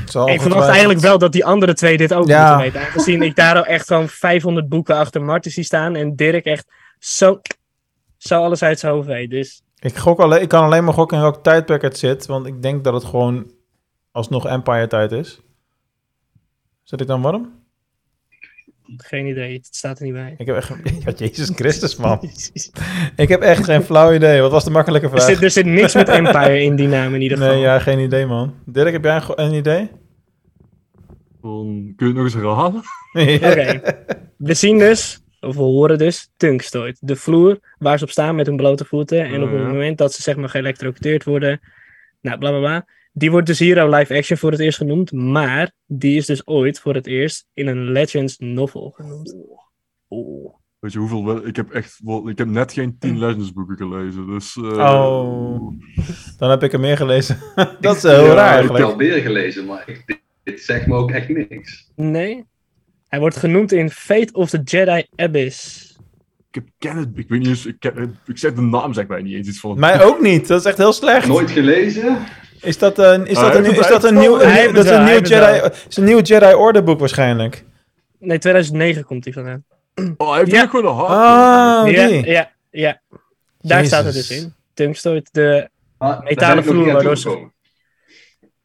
Zal Ik verwacht eigenlijk wel dat die andere twee dit ook Ja. moeten weten. Aangezien ik daar al echt gewoon 500 boeken achter Marten zie staan. En Dirk echt zo, zo alles uit zijn hoofd weet. Dus Ik, gok alleen, ik kan alleen maar gokken in welk tijdperk het zit, want ik denk dat het gewoon alsnog Empire tijd is. Zit ik dan warm? geen idee. Het staat er niet bij. Ik heb echt... Ja, Jezus Christus, man. Ik heb echt geen flauw idee. Wat was de makkelijke Er vraag? zit, er zit niks met Empire in die naam in ieder geval. Nee, ja, geen idee, man. Dirk, heb jij een, idee? dan kun je het nog eens herhalen? Oké. We zien dus, of we horen dus, Tungstoid. De vloer waar ze op staan met hun blote voeten. En op het moment dat ze zeg maar geëlectrocuteerd worden, nou bla bla bla. Die wordt dus hier al live action voor het eerst genoemd. Maar die is dus ooit voor het eerst in een Legends novel genoemd. Oeh. Weet je hoeveel... wel- Ik heb echt... Ik heb net geen 10 Legends boeken gelezen, dus... eh, Oh. Dan heb ik er meer gelezen. dat is heel Ja, raar Ik heb wel meer gelezen, maar ik, dit, dit zegt me ook echt niks. Nee. Hij wordt genoemd in Fate of the Jedi Abyss. Ik heb ken het... Ik weet niet eens... Ik, ken, ik zeg de naam zeg mij niet eens iets van... Mij ook niet. Dat is echt heel slecht. Nooit gelezen? Is dat een, is Ah, dat hij een, is dat een nieuw, Hij dat is een nieuw hij Jedi, is een nieuw Jedi Order boek waarschijnlijk. Nee, 2009 komt hij vandaan. Oh, hij heeft Ja. echt gewoon een hart. Ah, ja, die. ja, ja. Daar staat het dus in. Tungstoid, de... Ah, Metalen vloer waardoor ze-.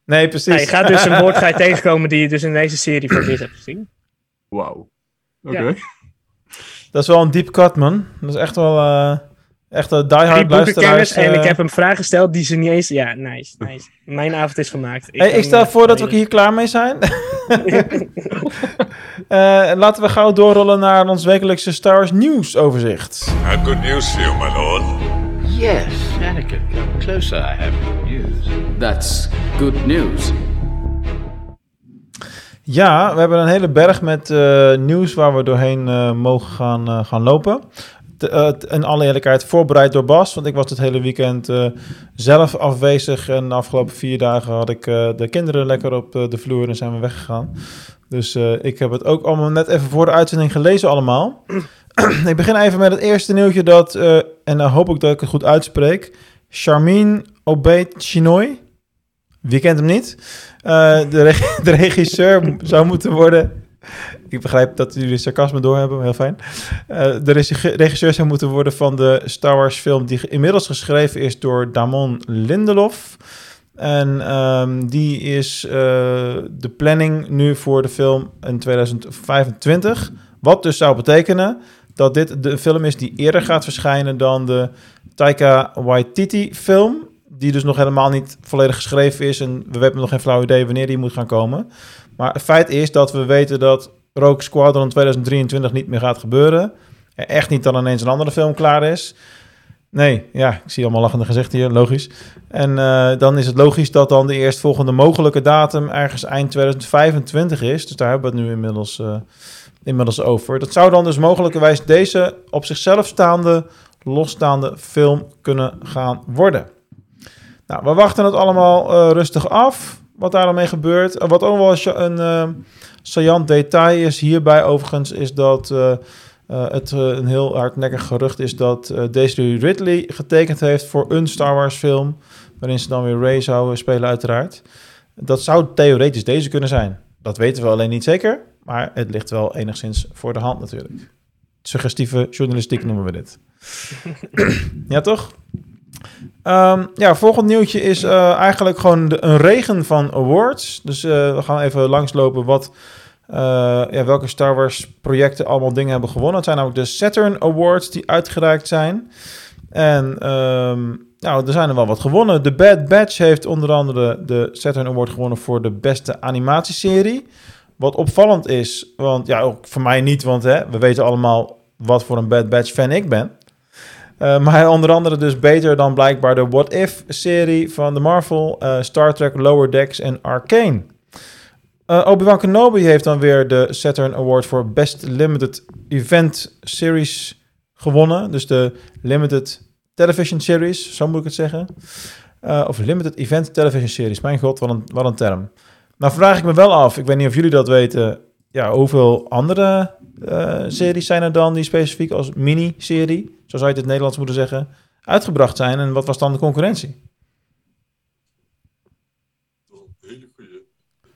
Nee, precies. Je gaat dus een woord tegenkomen die je dus in deze serie voor het eerst hebt gezien. Wauw. Oké. Ja. Dat is wel een deep cut, man. Dat is echt wel... eh echt een diehard luisteraars. en ik eh. heb hem vragen gesteld die ze niet eens... Ja, nice, nice. Mijn avond is gemaakt. Hey, ik stel eh, voor dat we hier klaar mee zijn. Eh, laten we gauw doorrollen naar ons wekelijkse Star Wars nieuwsoverzicht. I have good news for you, my lord. Yes, Anakin, come closer. I have good news. That's good news. Ja, we hebben een hele berg met eh, nieuws waar we doorheen eh, mogen gaan, eh, gaan lopen. In alle eerlijkheid voorbereid door Bas, want ik was het hele weekend zelf afwezig. En de afgelopen vier dagen had ik de kinderen lekker op de vloer en zijn we weggegaan. Dus ik heb het ook allemaal net even voor de uitzending gelezen allemaal. ik begin even met het eerste nieuwtje dat, en dan hoop ik dat ik het goed uitspreek. Charmin Obey Chinoy. Wie kent hem niet? Eh, de, de regisseur zou moeten worden. Ik begrijp dat jullie sarcasme doorhebben, heel fijn. Eh, de regi- regisseur zou moeten worden van de Star Wars film die inmiddels geschreven is door Damon Lindelof. En ehm, die is eh, de planning nu voor de film in 2025. Wat dus zou betekenen dat dit de film is die eerder gaat verschijnen dan de Taika Waititi film. Die dus nog helemaal niet volledig geschreven is. En we hebben nog geen flauw idee wanneer die moet gaan komen. Maar het feit is dat we weten dat Rogue Squadron 2023 niet meer gaat gebeuren. En echt niet dan ineens een andere film klaar is. Nee, ja, ik zie allemaal lachende gezichten hier, logisch. En eh, dan is het logisch dat dan de eerstvolgende mogelijke datum ergens eind 2025 is. Dus daar hebben we het nu inmiddels, eh, inmiddels over. Dat zou dan dus mogelijkerwijs deze op zichzelf staande, losstaande film kunnen gaan worden. Nou, we wachten het allemaal eh, rustig af, wat daar dan mee gebeurt. En wat ook wel een uh, saillant detail is hierbij overigens, is dat... het een heel hardnekkig gerucht is dat Daisy Ridley getekend heeft voor een Star Wars film, waarin ze dan weer Rey zou spelen uiteraard. Dat zou theoretisch deze kunnen zijn. Dat weten we alleen niet zeker, maar het ligt wel enigszins voor de hand natuurlijk. Suggestieve journalistiek noemen we dit. ja, toch? Um, ja, volgend nieuwtje is uh, eigenlijk gewoon een regen van awards. Dus we gaan even langslopen wat uh, ja, welke Star Wars projecten allemaal dingen hebben gewonnen. Het zijn namelijk de Saturn Awards die uitgereikt zijn. En um, nou, er zijn er wel wat gewonnen. The Bad Batch heeft onder andere de Saturn Award gewonnen voor de beste animatieserie. Wat opvallend is, want ja, ook voor mij niet, want hè, we weten allemaal wat voor een Bad Batch fan ik ben. Uh, maar onder andere dus beter dan blijkbaar de What If-serie van de Marvel, uh, Star Trek Lower Decks en Arcane. Uh, Obi-Wan Kenobi heeft dan weer de Saturn Award voor Best Limited Event Series gewonnen. Dus de Limited Television Series, zo moet ik het zeggen. Of Limited Event Television Series. Mijn god, wat een, wat een term. Nou vraag ik me wel af, ik weet niet of jullie dat weten... Ja, hoeveel andere series zijn er dan die specifiek als mini-serie... zo zou je het in het Nederlands moeten zeggen... uitgebracht zijn en wat was dan de concurrentie?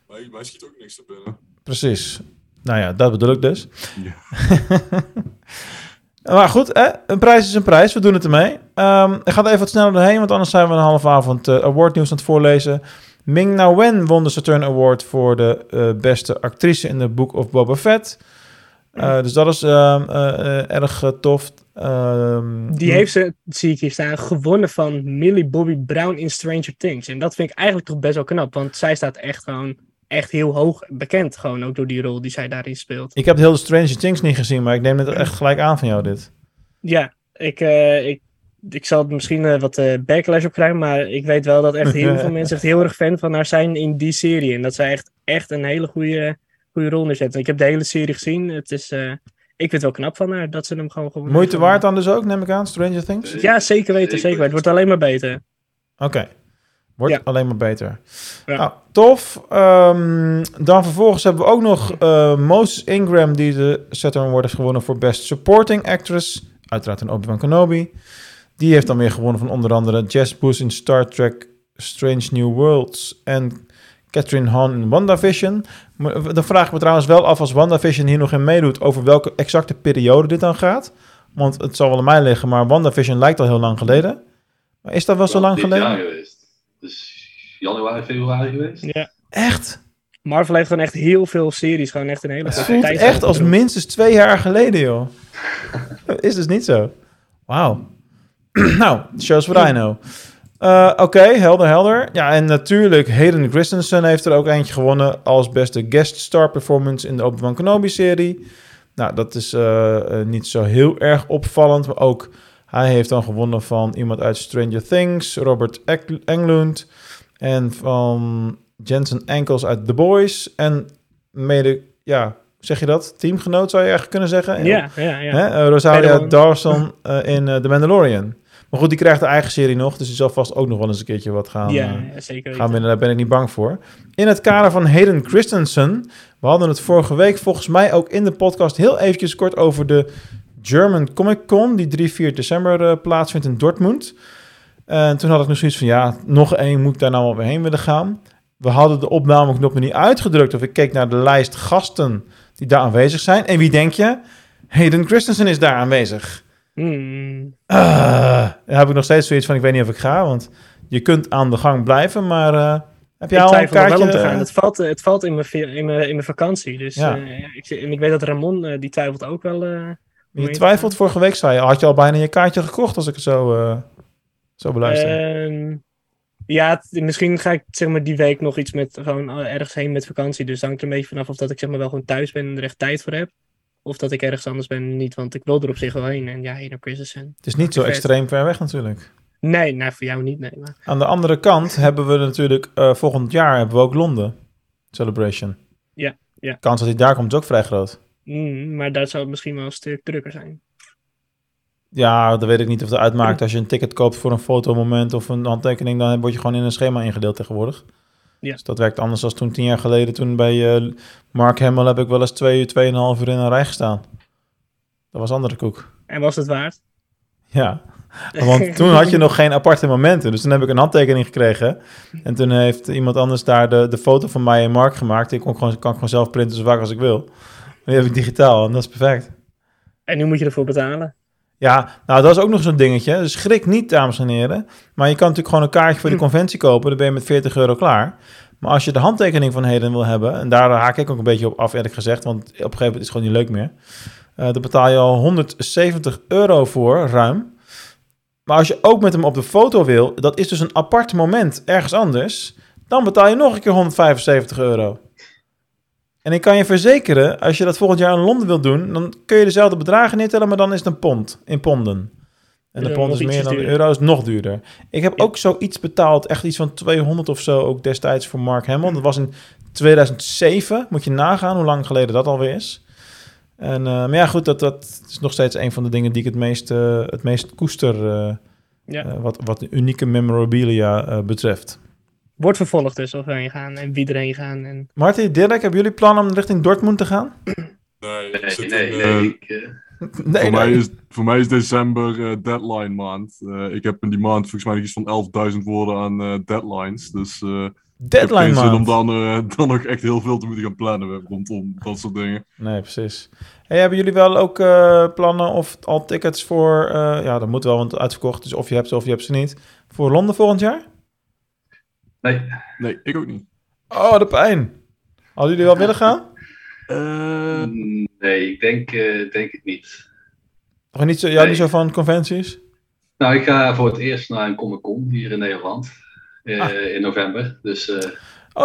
Mij, mij schiet ook niks te binnen. Precies. Nou ja, dat bedoel ik dus. Ja. maar goed, hè? een prijs is een prijs. We doen het ermee. Um, ik ga er even wat sneller doorheen, want anders zijn we een halve avond uh, awardnieuws aan het voorlezen. Ming Na Wen won de Saturn Award voor de uh, beste actrice in de Book of Boba Fett. Uh, dus dat is uh, erg tof. Um, Die heeft ze, zie ik hier staan, gewonnen van Millie Bobby Brown in Stranger Things. En dat vind ik eigenlijk toch best wel knap, want zij staat echt gewoon echt heel hoog bekend, gewoon ook door die rol die zij daarin speelt. Ik heb heel de Stranger Things niet gezien, maar ik neem het echt gelijk aan van jou, dit. Ja, ik, uh, ik, ik zal het misschien uh, wat uh, backlash op krijgen, maar ik weet wel dat echt heel veel mensen echt heel erg fan van haar zijn in die serie. En dat zij echt, echt een hele goede, goede rol neerzetten. Ik heb de hele serie gezien. Het is, ik vind het wel knap van haar dat ze hem gewoon gewoon... Moeite waard dan dus ook, neem ik aan, Stranger Things? Ja, zeker weten, zeker weten. Het wordt alleen maar beter. Oké. Okay. Wordt ja. alleen maar beter. Ja. Nou, tof. Um, dan vervolgens hebben we ook nog uh, Moses Ingram... die de Saturn Award heeft gewonnen voor Best Supporting Actress. Uiteraard een Obi-Wan Kenobi. Die heeft dan weer gewonnen van onder andere Jess Boos in Star Trek Strange New Worlds... en Catherine Hahn in WandaVision. Dan vraag ik me trouwens wel af als WandaVision hier nog in meedoet... over welke exacte periode dit dan gaat. Want het zal wel aan mij liggen, maar WandaVision lijkt al heel lang geleden. Maar is dat wel zo lang geleden? Dus januari, februari geweest. Ja. Echt? Marvel heeft gewoon echt heel veel series. Gewoon echt een hele Het voelt echt als minstens twee jaar geleden, joh. is dus niet zo. Wauw. nou, shows what I know. Uh, Oké, okay, helder, helder. Ja, en natuurlijk, Hayden Christensen heeft er ook eentje gewonnen... als beste guest star performance in de Obi-Wan Kenobi-serie. Nou, dat is uh, uh, niet zo heel erg opvallend, maar ook... Hij heeft dan gewonnen van iemand uit Stranger Things, Robert Englund. En van Jensen Ankles uit The Boys. En mede, ja, zeg je dat? Teamgenoot zou je eigenlijk kunnen zeggen. Ja, ja, ja. Hè? Uh, Dawson in The Mandalorian. Maar goed, die krijgt de eigen serie nog. Dus die zal vast ook nog wel eens een keertje wat gaan, ja, ja, zeker gaan winnen. Daar ben ik niet bang voor. In het kader van Hayden Christensen. We hadden het vorige week volgens mij ook in de podcast heel eventjes kort over de German Comic Con, die 3-4 december uh, plaatsvindt in Dortmund. En toen had ik nog zoiets van, ja, nog één moet ik daar nou wel weer heen willen gaan. We hadden de opnameknop nog niet uitgedrukt of ik keek naar de lijst gasten die daar aanwezig zijn. En wie denk je? Hayden Christensen is daar aanwezig. Mm. Uh, heb ik nog steeds zoiets van, ik weet niet of ik ga, want je kunt aan de gang blijven, maar... Uh, heb jij al een kaartje? wel om te gaan. Het valt, het valt in, mijn, in, mijn, in mijn vakantie. Dus Ja. uh, ik, en ik weet dat Ramon, die twijfelt ook wel. Je twijfelt vorige week, zei je. Had je al bijna je kaartje gekocht als ik het zo, eh, zo beluister? Ehm, Ja, misschien ga ik zeg maar die week nog iets met gewoon eh, ergens heen met vakantie. Dus hangt er een beetje vanaf of dat ik zeg maar wel gewoon thuis ben en er echt tijd voor heb. Of dat ik ergens anders ben en niet, want ik wil er op zich wel heen. En ja, heen naar Christensen. Het is niet zo extreem ver weg natuurlijk. Nee, nou voor jou niet, nee. Maar... Aan de andere kant hebben we natuurlijk eh, volgend jaar hebben we ook Londen Celebration. Ja, ja. De kans dat hij daar komt is ook vrij groot. Mm, maar daar zou het misschien wel een stuk drukker zijn. Ja, dan weet ik niet of het uitmaakt als je een ticket koopt voor een fotomoment of een handtekening, dan word je gewoon in een schema ingedeeld tegenwoordig. Ja. Dus dat werkt anders dan toen tien jaar geleden. Toen bij eh, Mark Hamill heb ik wel eens twee uur, tweeënhalf uur in een rij gestaan. Dat was andere koek. En was het waard? Ja, want toen had je nog geen aparte momenten. Dus toen heb ik een handtekening gekregen. En toen heeft iemand anders daar de, de foto van mij en Mark gemaakt. Die kon ik gewoon, kan ik gewoon zelf printen zo vaak als ik wil. Die heb ik digitaal en dat is perfect. En nu moet je ervoor betalen. Ja, nou dat is ook nog zo'n dingetje. Dus schrik niet, dames en heren. Maar je kan natuurlijk gewoon een kaartje voor die conventie kopen. Dan ben je met 40 euro klaar. Maar als je de handtekening van Heden wil hebben... en daar haak ik ook een beetje op af, eerlijk gezegd... want op een gegeven moment is het gewoon niet leuk meer... eh daar betaal je al 170 euro voor, ruim. Maar als je ook met hem op de foto wil... dat is dus een apart moment ergens anders... dan betaal je nog een keer 175 euro. En ik kan je verzekeren, als je dat volgend jaar in Londen wilt doen, dan kun je dezelfde bedragen neertellen, maar dan is het een pond in ponden. En de pond is meer dan de euro, is nog duurder. Ik heb Ja. ook zoiets betaald, echt iets van 200 of zo, ook destijds voor Mark Hamill. Dat was in 2007, moet je nagaan hoe lang geleden dat alweer is. En, eh, maar ja, goed, dat, dat is nog steeds een van de dingen die ik het meest, eh, het meest koester, eh, Ja. wat, wat unieke memorabilia betreft. Wordt vervolgd dus of we heen gaan en wie erheen gaan. En... Martin, Dirk, hebben jullie plan om richting Dortmund te gaan? Nee, Nee, nee, in, nee. ik, Nee, voor. Mij is, voor mij is december eh, deadline maand. Eh, ik heb in die maand volgens mij iets van 11.000 woorden aan eh, deadlines. Dus eh, ik heb Deadline geen zin om dan, dan nog echt heel veel te moeten gaan plannen rondom dat soort dingen. Nee, precies. Hey, hebben jullie wel ook eh, plannen of al tickets voor... eh, ja, dat moet wel, want uitverkocht. Dus of je hebt ze of je hebt ze niet. Voor Londen volgend jaar? Nee, Nee, ik ook niet. Oh, de pijn. Hadden jullie wel willen gaan? Eh, nee, ik denk, eh, denk het niet. Nog niet zo, jij Nee. niet zo van conventies? Nou, ik ga voor het eerst naar een Comic Con hier in Nederland. eh, Ah. In november. Dus eh,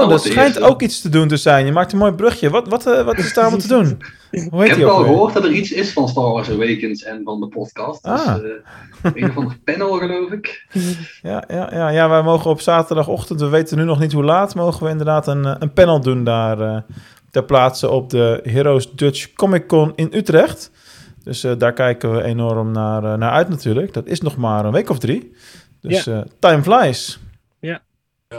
Oh, dat schijnt eerste. ook iets te doen te zijn. Je maakt een mooi brugje. Wat, wat, eh, wat is daar om te doen? Hoe ik heet heb die ook wel weer? gehoord dat er iets is van Star Wars Awakens en van de podcast. Dus Ah. eh, een of ander panel, geloof ik. Ja, ja, ja, ja, wij mogen op zaterdagochtend, we weten nu nog niet hoe laat, mogen we inderdaad een, eh, een panel doen daar eh, ter plaatse op de Heroes Dutch Comic Con in Utrecht. Dus eh, daar kijken we enorm naar, naar uit natuurlijk. Dat is nog maar een week of drie. Dus eh, time flies. Ja,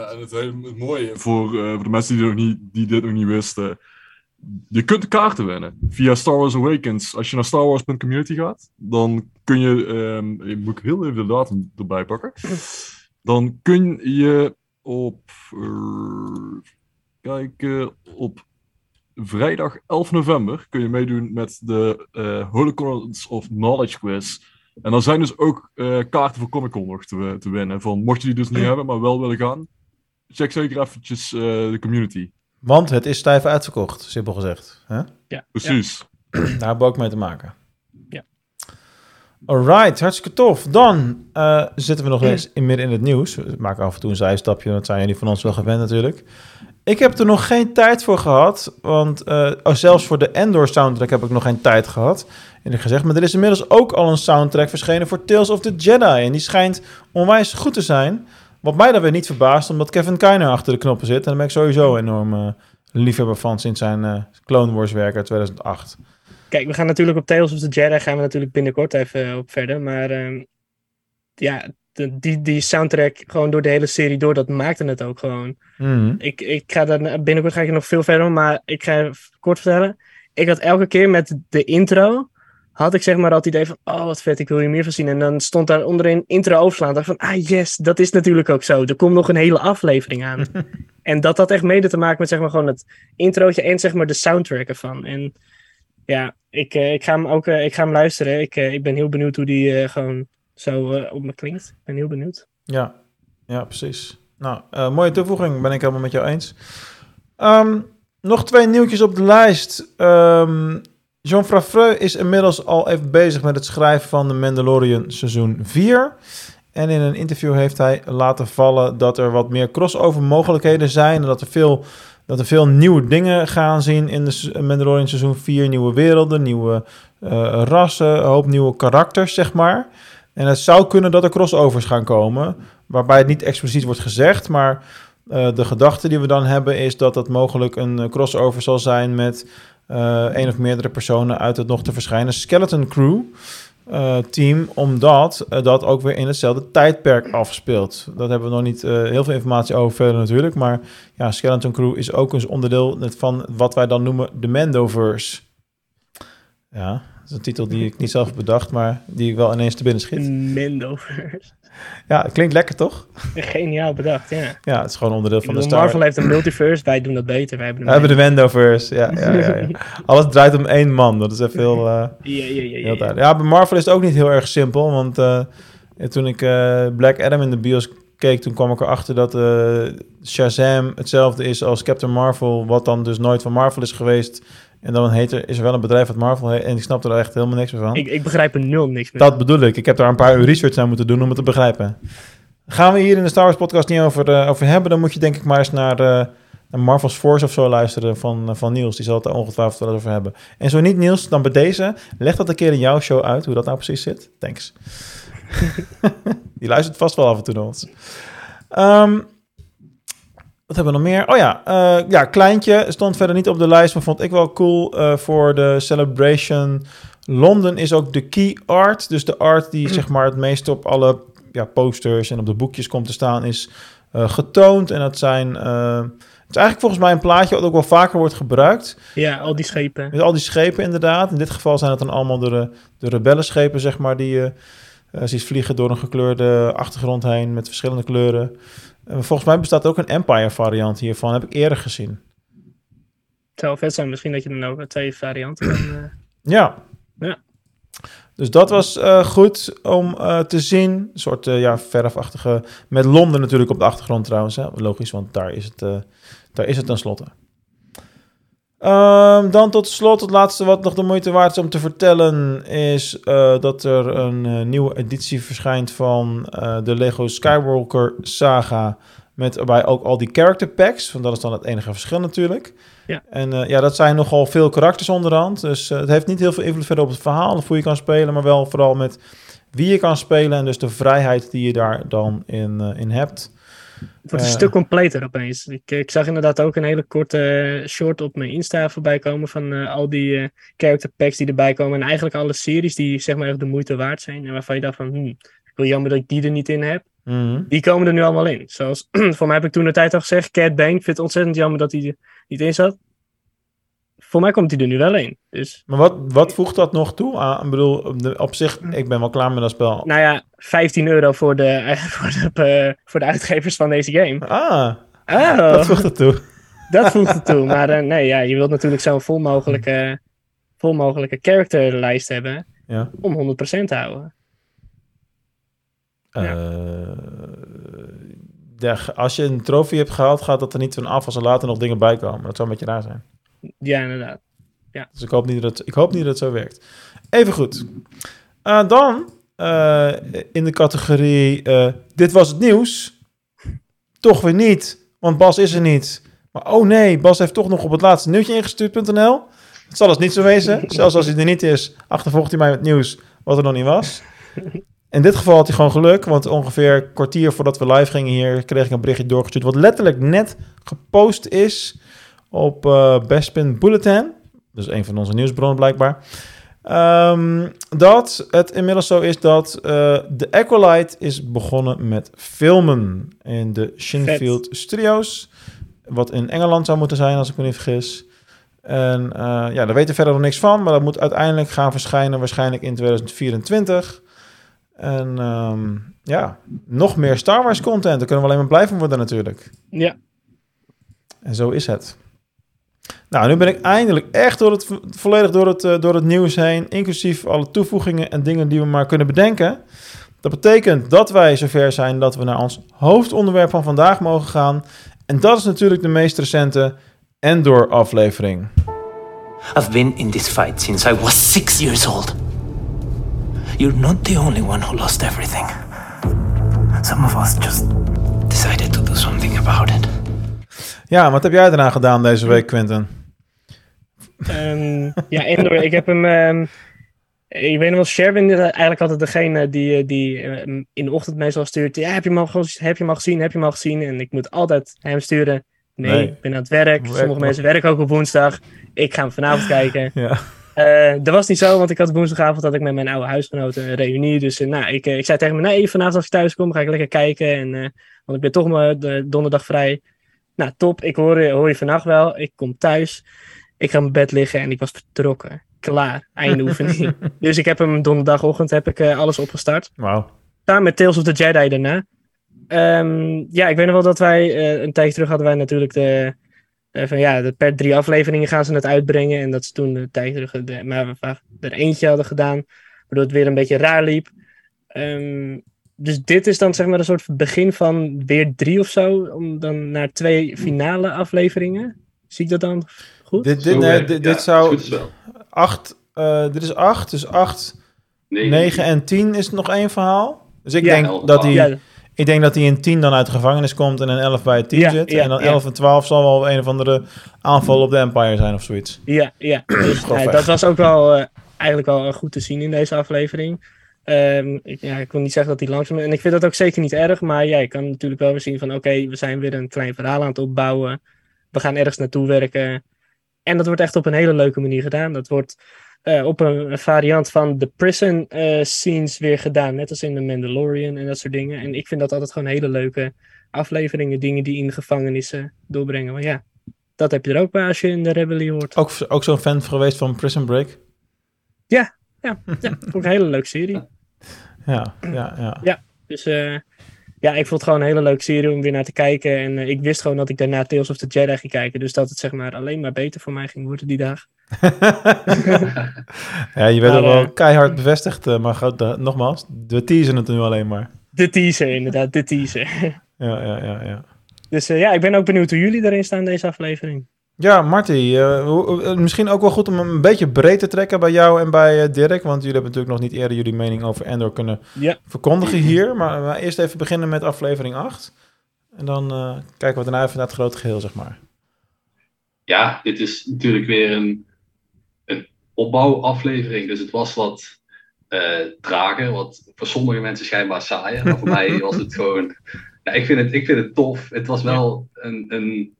en het, hele, het mooie voor, eh, voor de mensen die, nog niet, die dit nog niet wisten. Je kunt de kaarten winnen via Star Wars Awakens. Als je naar starwars.community gaat, dan kun je. ehm ik moet heel even de datum erbij pakken. Dan kun je op. eh, kijk, eh, op vrijdag 11 november kun je meedoen met de eh Holocaust of Knowledge Quiz. En dan zijn dus ook eh, kaarten voor Comic Con nog te, te winnen. Van, mocht je die dus niet hebben, maar wel willen gaan, check zeker eventjes eh, de community. Want het is stijf uitverkocht, simpel gezegd. Hè? Ja, Precies. Daar hebben we ook mee te maken. Ja. Alright, hartstikke tof. Dan eh, zitten we nog eens in, midden in het nieuws. We maken af en toe een zijstapje, dat zijn jullie van ons wel gewend natuurlijk. Ik heb er nog geen tijd voor gehad, want eh, oh, zelfs voor de Endor soundtrack heb ik nog geen tijd gehad, eerlijk gezegd. Maar er is inmiddels ook al een soundtrack verschenen voor Tales of the Jedi. En die schijnt onwijs goed te zijn. Wat mij dan weer niet verbaast, omdat Kevin Kiner achter de knoppen zit. En daar ben ik sowieso enorm eh, liefhebber van sinds zijn eh, Clone Wars werk uit 2008. Kijk, we gaan natuurlijk op Tales of the Jedi gaan we natuurlijk binnenkort even eh, op verder. Maar ehm, ja, de- die, die soundtrack gewoon door de hele serie door, dat maakte het ook gewoon. Mhm. Ik, ik ga daar binnenkort ga ik er nog veel verder, maar ik ga kort vertellen. Ik had elke keer met de intro, had ik zeg maar altijd het idee van, oh wat vet, ik wil hier meer van zien. En dan stond daar onderin intro overslaan. dacht van, ah yes, dat is natuurlijk ook zo. Er komt nog een hele aflevering aan. en dat had echt mede te maken met zeg maar gewoon het introotje en zeg maar de soundtrack ervan. En ja, ik, eh, ik ga hem ook eh, ik ga hem luisteren. Ik, eh, ik ben heel benieuwd hoe die gewoon zo op me klinkt. Ik ben heel benieuwd. Ja, ja, precies. Nou, mooie toevoeging, ben ik helemaal met jou eens. Ehm, nog twee nieuwtjes op de lijst. Ehm Jean Favreau is inmiddels al even bezig met het schrijven van de Mandalorian seizoen 4. En in een interview heeft hij laten vallen dat er wat meer crossover mogelijkheden zijn. En dat er veel, dat er veel nieuwe dingen gaan zien in de Mandalorian seizoen 4. Nieuwe werelden, nieuwe eh, rassen, een hoop nieuwe karakters, zeg maar. En het zou kunnen dat er crossovers gaan komen. Waarbij het niet expliciet wordt gezegd, maar eh, de gedachte die we dan hebben is dat het mogelijk een eh, crossover zal zijn met één of meerdere personen uit het nog te verschijnen Skeleton Crew eh, team, omdat eh, dat ook weer in hetzelfde tijdperk afspeelt. Dat hebben we nog niet eh, heel veel informatie over verder natuurlijk, maar ja, Skeleton Crew is ook een onderdeel van wat wij dan noemen de Mandoverse. Ja, dat is een titel die ik niet zelf heb bedacht, maar die wel ineens te binnen schiet. Mendoverse. Ja, het klinkt lekker toch? Geniaal bedacht, ja. Ja, het is gewoon onderdeel Ik van de Star Marvel heeft een multiverse, wij doen dat beter. Wij hebben We een hebben de Mandoverse, ja, ja, ja, ja. Alles draait om één man, dat is even heel... eh, Ja, ja, ja, ja, Heel ja. duidelijk. Ja, bij Marvel is het ook niet heel erg simpel. Want eh, toen ik eh, Black Adam in de bios keek, toen kwam ik erachter dat Shazam hetzelfde is als Captain Marvel, wat dan dus nooit van Marvel is geweest. En dan heet er, is er wel een bedrijf wat Marvel heet. En ik snap er echt helemaal niks meer van. Ik, ik begrijp er nul niks meer. Dat bedoel ik. Ik heb daar een paar uur research aan moeten doen om het te begrijpen. Gaan we hier in de Star Wars podcast niet over, eh, over hebben, dan moet je denk ik maar eens naar, eh, naar Marvel's Force of zo luisteren van, eh, van Niels. Die zal het er ongetwijfeld wel over hebben. En zo niet Niels, dan bij deze, leg dat een keer in jouw show uit, hoe dat nou precies zit. Thanks. Die luistert vast wel af en toe naar ons. Ehm, wat hebben we nog meer? Oh ja, eh, ja, Kleintje stond verder niet op de lijst, maar vond ik wel cool eh, voor de Celebration Londen is ook de key art. Dus de art die zeg maar het meest op alle ja, posters en op de boekjes komt te staan, is eh, getoond. En dat zijn. het is eigenlijk volgens mij een plaatje wat ook wel vaker wordt gebruikt. Ja, al die schepen. Met al die schepen inderdaad. In dit geval zijn het dan allemaal de, de rebellenschepen, zeg maar, die je ziet vliegen door een gekleurde achtergrond heen met verschillende kleuren. En volgens mij bestaat ook een Empire variant hiervan, heb ik eerder gezien. Het zou vet zijn misschien dat je dan ook twee varianten kan... eh, Ja. Ja. Dus dat was eh, goed om eh, te zien. Een soort uh, ja, verfachtige... Met Londen natuurlijk op de achtergrond trouwens. Hè? Logisch, want daar is het, daar is het tenslotte. Um, dan tot slot, het laatste wat nog de moeite waard is om te vertellen... is uh, dat er een nieuwe editie verschijnt van de Lego Skywalker saga... Met erbij ook al die character packs. Want dat is dan het enige verschil natuurlijk. Ja. En ja, dat zijn nogal veel karakters onderhand. Dus het heeft niet heel veel invloed verder op het verhaal of hoe je kan spelen. Maar wel vooral met wie je kan spelen. En dus de vrijheid die je daar dan in, in hebt. Het wordt een stuk completer opeens. Ik, ik, zag inderdaad ook een hele korte short op mijn Insta voorbij komen. Van al die character packs die erbij komen. En eigenlijk alle series die zeg maar echt de moeite waard zijn. En waarvan je dacht van... Hmm, ik wil jammer dat ik die er niet in heb. Mm -hmm. Die komen er nu allemaal in. Zoals, voor mij heb ik toen de tijd al gezegd, Cat Bane. Ik vind het ontzettend jammer dat hij er niet in zat. Voor mij komt hij er nu wel in. Dus. Maar wat, wat voegt dat nog toe? aan? ik bedoel, op zich, ik ben wel klaar met dat spel. Nou ja, 15 euro voor de, voor de, uh, voor de uitgevers van deze game. Ah, oh, dat voegt het toe. Dat voegt het toe. Maar uh, nee, ja, je wilt natuurlijk zo'n vol mogelijke, vol mogelijke characterlijst hebben. Ja. Om 100% te houden. Ja. Uh, als je een trofee hebt gehaald, gaat dat er niet van af als er later nog dingen bij komen. Dat zou een beetje raar zijn. Ja, inderdaad. Ja. Dus ik hoop niet dat het, ik hoop niet dat het zo werkt. Even goed. Uh, dan uh, in de categorie Dit was het nieuws. Toch weer niet, want Bas is er niet. Maar oh nee, Bas heeft toch nog op het laatste nieuwtje ingestuurd.nl. Het zal dus niet zo wezen. Zelfs als hij er niet is, achtervolgt hij mij met nieuws wat er nog niet was. In dit geval had hij gewoon geluk, want ongeveer een kwartier voordat we live gingen hier, kreeg ik een berichtje doorgestuurd, wat letterlijk net gepost is op uh, Bespin Bulletin. Dus een van onze nieuwsbronnen blijkbaar. Um, dat het inmiddels zo is dat uh, de Acolyte is begonnen met filmen in de Shinfield Vet. Studios. Wat in Engeland zou moeten zijn, als ik me niet vergis. En uh, ja, daar weten we verder nog niks van, maar dat moet uiteindelijk gaan verschijnen, waarschijnlijk in 2024. En um, ja, nog meer Star Wars content. Daar kunnen we alleen maar blij van worden natuurlijk. Ja. En zo is het. Nou, nu ben ik eindelijk echt door het, volledig door het, uh, door het nieuws heen. Inclusief alle toevoegingen en dingen die we maar kunnen bedenken. Dat betekent dat wij zover zijn dat we naar ons hoofdonderwerp van vandaag mogen gaan. En dat is natuurlijk de meest recente Endor-aflevering. I've been in this fight since I was six years old. You're not the only one who lost everything. some of us just decided to do something about it. Ja, wat heb jij daarna gedaan deze week, Quentin? Ehm, ja, Endor, ik heb hem... ehm, ik weet nog wel, Sherwin eigenlijk altijd degene die, eh, die eh, in de ochtend meestal stuurt. Ja, heb je, hem al, heb je hem al gezien? Heb je hem al gezien? En ik moet altijd hem sturen. Nee, Nee. ik ben aan het werk. Werk Sommige mensen werken ook op woensdag. Ik ga hem vanavond kijken. Ja. Eh, dat was niet zo, want ik had woensdagavond had ik met mijn oude huisgenoten een reunie. Dus eh, nou, ik, ik zei tegen me, nee, vanavond als ik thuis kom, ga ik lekker kijken. En, want ik ben toch maar de donderdag vrij. Nou, top. Ik hoor, je- hoor je vannacht wel. Ik kom thuis. Ik ga in mijn bed liggen en ik was vertrokken. Klaar. Einde oefening. Dus ik heb hem donderdagochtend heb ik, eh, alles opgestart. Wauw. Samen met Tales of the Jedi daarna. Ehm, ja, ik weet nog wel dat wij eh, een tijdje terug hadden wij natuurlijk de. eh, van ja, de, per drie afleveringen gaan ze het uitbrengen. En dat ze toen een tijdje terug de, maar we er eentje hadden gedaan. Waardoor het weer een beetje raar liep. Ehm, dus dit is dan zeg maar een soort begin van weer drie of zo. Om dan naar twee finale afleveringen. Zie ik dat dan goed? Dit, dit, nee, werkt- dit, ja, dit zou... Acht, eh, dit is acht, dus acht, Nee, 9 en 10 is nog één verhaal. Dus ik Ja. denk Elf, dat hij... Ja, Ik denk dat hij in 10 dan uit de gevangenis komt en in 11 bij het team Ja, zit. ja, en dan ja. 11 en 12 zal wel een of andere aanval op de Empire zijn of zoiets. Ja, ja. Dus, dat was ook wel eh, eigenlijk wel goed te zien in deze aflevering. Ehm, ik, ja, ik wil niet zeggen dat hij langzaam is. En ik vind dat ook zeker niet erg. Maar ja, je kan natuurlijk wel weer zien van... Oké, we zijn weer een klein verhaal aan het opbouwen. We gaan ergens naartoe werken. En dat wordt echt op een hele leuke manier gedaan. Dat wordt eh, op een, variant van de prison eh, scenes weer gedaan. Net als in The Mandalorian en dat soort dingen. En ik vind dat altijd gewoon hele leuke afleveringen. Dingen die in de gevangenissen doorbrengen. Maar ja, dat heb je er ook bij als je in de Rebellie hoort. Ook, ook zo'n fan geweest van Prison Break. Ja, ja, ook een hele leuke serie. Ja, ja, ja. Dus eh, ja, ik vond het gewoon een hele leuke serie om weer naar te kijken. En eh, ik wist gewoon dat ik daarna Tales of the Jedi ging kijken. Dus dat het zeg maar alleen maar beter voor mij ging worden die dag. ja, je werd ook wel eh, keihard bevestigd, maar goed, nogmaals, we teasen het nu alleen maar. De teaser, inderdaad, de teaser. Ja, ja, ja, ja. dus ja, ik ben ook benieuwd hoe jullie erin staan deze aflevering. Ja, Marty, eh, eh, misschien ook wel goed om een beetje breed te trekken bij jou en bij eh, Dirk. Want jullie hebben natuurlijk nog niet eerder jullie mening over Endor kunnen Ja. verkondigen hier. Maar, maar eerst even beginnen met aflevering 8. En dan eh, kijken we daarna even naar het grote geheel, zeg maar. ja, dit is natuurlijk weer een, een opbouwaflevering. Dus het was wat eh trager, wat voor sommige mensen schijnbaar saaier. Maar voor mij was het gewoon. Ja, ik, vind het, ik vind het tof. Het was wel een. een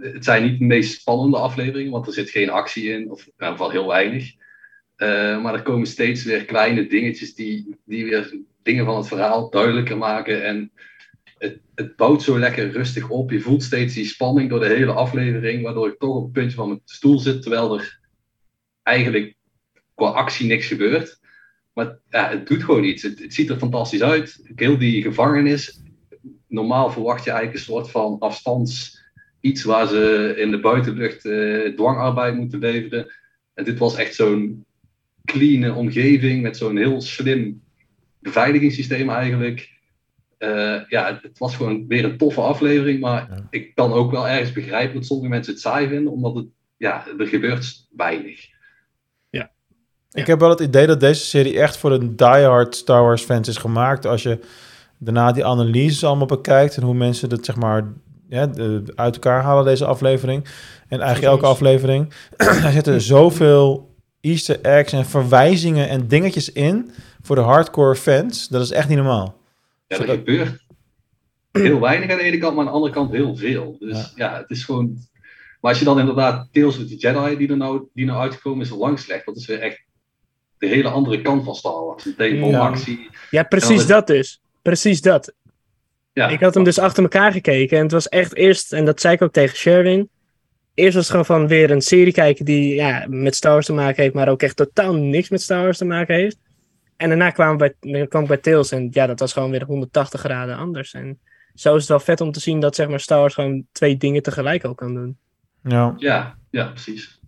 het zijn niet de meest spannende afleveringen, want er zit geen actie in, of in ieder geval heel weinig. Eh, maar er komen steeds weer kleine dingetjes die, die weer dingen van het verhaal duidelijker maken. En het, het bouwt zo lekker rustig op. Je voelt steeds die spanning door de hele aflevering, waardoor ik toch op het puntje van mijn stoel zit, terwijl er eigenlijk qua actie niks gebeurt. Maar ja, het doet gewoon iets. Het, het ziet er fantastisch uit. Heel die gevangenis. Normaal verwacht je eigenlijk een soort van afstands iets waar ze in de buitenlucht eh, dwangarbeid moeten leveren. En dit was echt zo'n clean omgeving met zo'n heel slim beveiligingssysteem eigenlijk. Eh, ja, het, was gewoon weer een toffe aflevering, maar Ja. ik kan ook wel ergens begrijpen dat sommige mensen het saai vinden, omdat het, ja, er gebeurt weinig. Ik heb wel het idee dat deze serie echt voor de diehard Star Wars fans is gemaakt. Als je daarna die analyses allemaal bekijkt en hoe mensen dat zeg maar ja, de- uit elkaar halen, deze aflevering. En eigenlijk elke aflevering. er zitten zoveel easter eggs en verwijzingen en dingetjes in voor de hardcore fans. Dat is echt niet normaal. Ja, er Zodat- gebeurt heel weinig aan de ene kant, maar aan de andere kant heel veel. Dus ja, het is gewoon. Maar als je dan inderdaad Tales of the Jedi, die er nou, die nou uitgekomen is, lang slecht. Dat is weer echt de hele andere kant van Star Wars. Meteen vol Ja. actie. Ja, precies dat dus. Precies dat. Ja, Ik had hem dus achter elkaar gekeken en het was echt eerst, en dat zei ik ook tegen Sherwin. Eerst was het gewoon van weer een serie kijken die ja, met Star Wars te maken heeft, maar ook echt totaal niks met Star Wars te maken heeft. En daarna kwamen we bij, kwam ik bij Tales en ja, dat was gewoon weer 180 graden anders. En zo is het wel vet om te zien dat zeg maar, Star Wars gewoon twee dingen tegelijk ook kan doen. Ja, ja, ja, precies.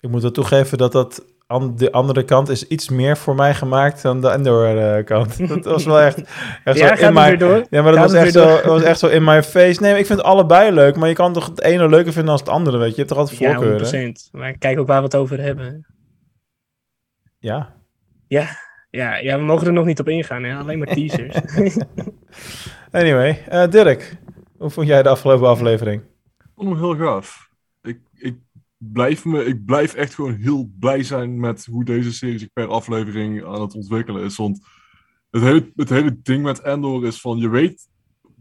ik moet wel toegeven dat dat aan de andere kant is iets meer voor mij gemaakt dan de Endor-kant. dat was wel echt, echt Ja, zo in mijn... door? Ja, maar dat was echt, zo, dat was echt zo in my face. Nee, ik vind allebei leuk, maar je kan toch het ene leuker vinden dan het andere, weet je. Je hebt toch altijd Ja, voorkeuren? 100%. Maar kijk ook waar we het over hebben. Ja. Ja, Ja, ja, we mogen er nog niet op ingaan, hè? alleen maar teasers. Anyway, eh, Dirk, hoe vond jij de afgelopen aflevering? Ik vond hem heel gaaf. Blijf me, ik blijf echt gewoon heel blij zijn met hoe deze serie zich per aflevering aan het ontwikkelen is. Want het hele, het hele ding met Endor is van, je weet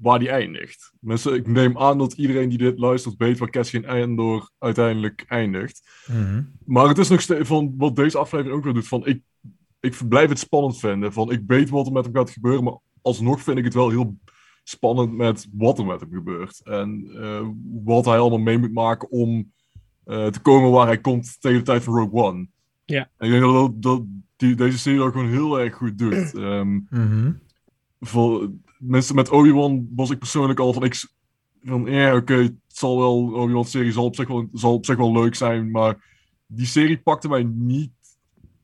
waar die eindigt. Mensen, ik neem aan dat iedereen die dit luistert weet waar Cassian Endor uiteindelijk eindigt. Maar het is nog steeds van wat deze aflevering ook weer doet. Van ik, ik blijf het spannend vinden. Van ik weet wat er met hem gaat gebeuren. Maar alsnog vind ik het wel heel spannend met wat er met hem gebeurt. En eh, wat hij allemaal mee moet maken om eh, te komen waar hij komt tegen de tijd van Rogue One. Ja. En ik denk dat, dat, dat die, deze serie dat gewoon heel erg goed doet. Ehm, voor mensen met Obi-Wan was ik persoonlijk al van, ik, van ja, oké, het zal wel, Obi-Wan serie zal op, zich wel, zal op zich wel leuk zijn, maar die serie pakte mij niet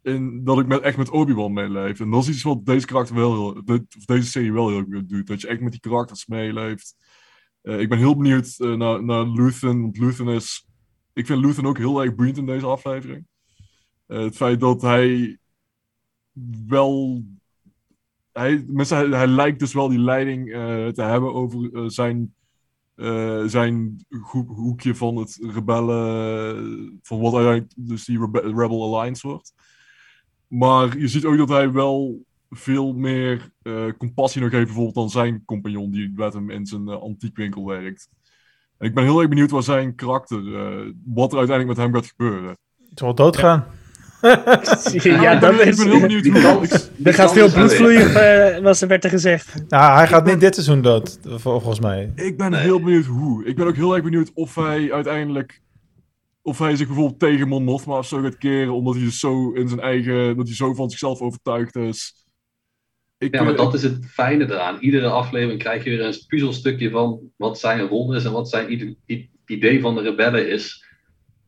in dat ik met, echt met Obi-Wan meeleef. En dat is iets wat deze karakter wel heel, de- of deze serie wel heel goed doet, dat je echt met die karakters meeleeft. Eh, ik ben heel benieuwd eh, naar, naar Luthen, want Luthen is, vind Luthen ook heel erg boeiend in deze aflevering. Eh, het feit dat hij wel hij, mensen, hij, lijkt dus wel die leiding eh, te hebben over eh, zijn, zijn ho- hoekje van het rebellen, van wat uiteindelijk dus die Rebe- Rebel Alliance wordt. Maar je ziet ook dat hij wel veel meer compassie nog heeft bijvoorbeeld dan zijn compagnon die met hem in zijn antiekwinkel werkt. En ik ben heel erg benieuwd waar zijn karakter, eh, wat er uiteindelijk met hem gaat gebeuren. Het zal doodgaan. ja, ik dat ben, ik is... ben heel benieuwd hoe. Ik, Er gaat veel bloed vloeien, eh, was er werd er gezegd. Nou, hij gaat niet dit seizoen dood, vol- volgens mij. Ik ben heel benieuwd hoe. Ik ben ook heel erg benieuwd of hij uiteindelijk. Of hij zich bijvoorbeeld tegen Mon Mothma of zo gaat keren, omdat hij dus zo in zijn eigen. dat hij zo van zichzelf overtuigd is. Ik, Ja, maar dat is het fijne eraan. Iedere aflevering krijg je weer een puzzelstukje van wat zijn rol is en wat zijn idee van de rebellen is.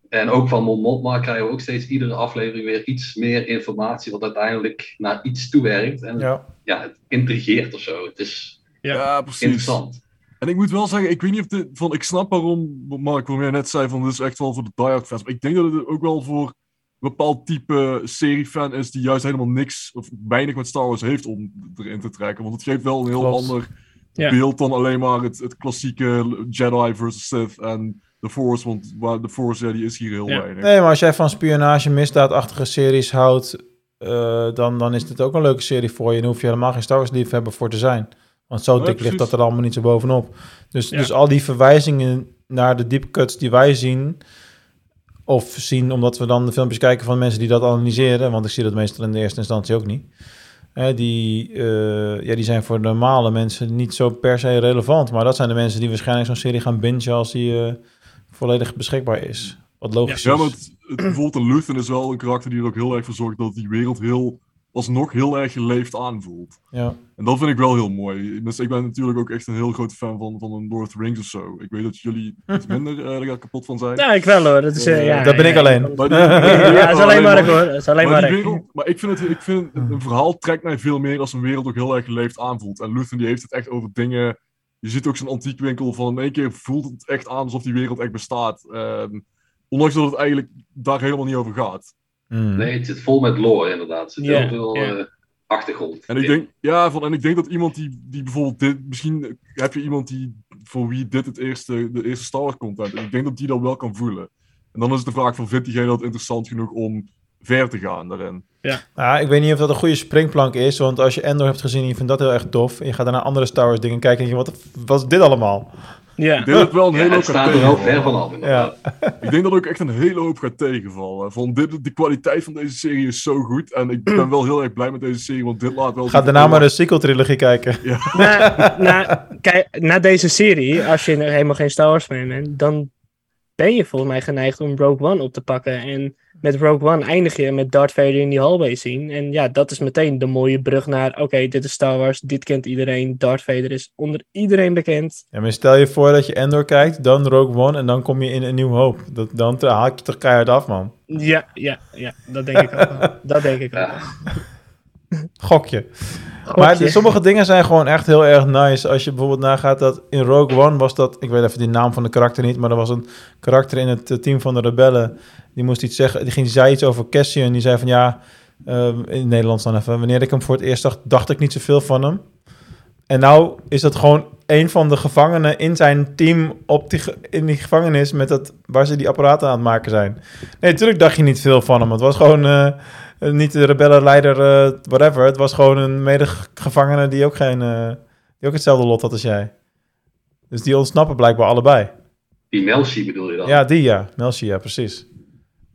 En ook van Mon Mothma krijgen we ook steeds iedere aflevering weer iets meer informatie, wat uiteindelijk naar iets toewerkt. En ja, Ja. het intrigeert of zo. Het is ja, precies. interessant. En ik moet wel zeggen, ik weet niet of dit. Van, ik snap waarom Mark, waarom jij net zei van dit is echt wel voor de diehard fans. Maar ik denk dat het ook wel voor bepaald type seriefan is die juist helemaal niks of weinig met Star Wars heeft om erin te trekken. Want het geeft wel een heel Klopt. ander Ja. beeld dan alleen maar het, het klassieke Jedi versus Sith en de Force. Want waar de Force, ja, die is hier heel Ja. weinig. Nee, maar als jij van spionage, misdaadachtige series houdt, eh, dan, dan is dit ook een leuke serie voor je. En daar hoef je helemaal geen Star Wars liefhebber voor te zijn. Want zo Nee, dik ligt dat er allemaal niet zo bovenop. Dus, Ja. dus al die verwijzingen naar de deep cuts die wij zien, of zien omdat we dan de filmpjes kijken van mensen die dat analyseren, want ik zie dat meestal in de eerste instantie ook niet. Hè, die, eh, ja, die zijn voor normale mensen niet zo per se relevant. Maar dat zijn de mensen die waarschijnlijk zo'n serie gaan bingen als die eh, volledig beschikbaar is. Wat logisch Ja, is. maar het, het, bijvoorbeeld een Luthen is wel een karakter die er ook heel erg voor zorgt dat die wereld heel, alsnog heel erg geleefd aanvoelt. Ja. En dat vind ik wel heel mooi. Dus ik ben natuurlijk ook echt een heel grote fan van, van een Lord of the Rings of zo. Ik weet dat jullie iets minder er kapot van zijn. Ja, ik wel hoor. Dat, is, eh, Eh, ja, dat ben ik ja, alleen. Maar die- Ja, dat is alleen maar ik hoor. Dat is alleen maar, maar wereld, maar ik vind, het, ik vind een verhaal trekt mij veel meer als een wereld ook heel erg geleefd aanvoelt. En Luthen die heeft het echt over dingen. Je ziet ook zo'n antiekwinkel van in één keer voelt het echt aan alsof die wereld echt bestaat. Ehm, ondanks dat het eigenlijk daar helemaal niet over gaat. Mm. Nee, het zit vol met lore inderdaad. Er zit heel veel eh, achtergrond. En ik denk, ja, van, en ik denk dat iemand die, die bijvoorbeeld dit, misschien heb je iemand die voor wie dit het eerste, de eerste Star Wars content, en ik denk dat die dat wel kan voelen. En dan is het de vraag van, vindt diegene dat interessant genoeg om ver te gaan daarin? Ja, ik weet niet of dat een goede springplank is, want als je Endor hebt gezien en je vindt dat heel erg tof, en je gaat daarna andere Star Wars dingen kijken en je denkt, wat, wat is dit allemaal? Ja. Ik denk dat het wel een Ja, hele hoop gaat er tegenvallen. ver vanaf. inderdaad. Ik denk dat ook echt een hele hoop gaat tegenvallen. Van dit, de kwaliteit van deze serie is zo goed. En ik ben wel heel erg blij met deze serie, want dit laat wel... Ga daarna maar de sequel-trilogie kijken. na, na, kijk, na deze serie, als je helemaal geen Star Wars fan bent, dan ben je volgens mij geneigd om Rogue One op te pakken. En met Rogue One eindig je met Darth Vader in die hallway zien. En ja, dat is meteen de mooie brug naar, oké, dit is Star Wars, dit kent iedereen. Darth Vader is onder iedereen bekend. Ja, maar stel je voor dat je Endor kijkt, dan Rogue One en dan kom je in een nieuw hoop. Dat, dan haak je toch keihard af, man. Ja, ja, ja, dat denk ik ook wel. Dat denk ik ook Ja. wel. Gokje. Gokje. Maar sommige dingen zijn gewoon echt heel erg nice. Als je bijvoorbeeld nagaat dat in Rogue One was dat... Ik weet even die naam van de karakter niet, maar er was een karakter in het eh, team van de rebellen. Die moest iets zeggen, die ging, zei iets over Cassian. Die zei van ja, Ehm, in het Nederlands dan even. Wanneer ik hem voor het eerst zag, dacht ik niet zoveel van hem. En nou is dat gewoon een van de gevangenen in zijn team op die, in die gevangenis met dat, waar ze die apparaten aan het maken zijn. Nee, natuurlijk dacht je niet veel van hem. Het was gewoon eh, niet de rebellenleider, eh, whatever. Het was gewoon een medegevangene die ook, geen, eh, die ook hetzelfde lot had als jij. Dus die ontsnappen blijkbaar allebei. Die Melchi bedoel je dan? Ja, die ja. Melchi, ja, precies.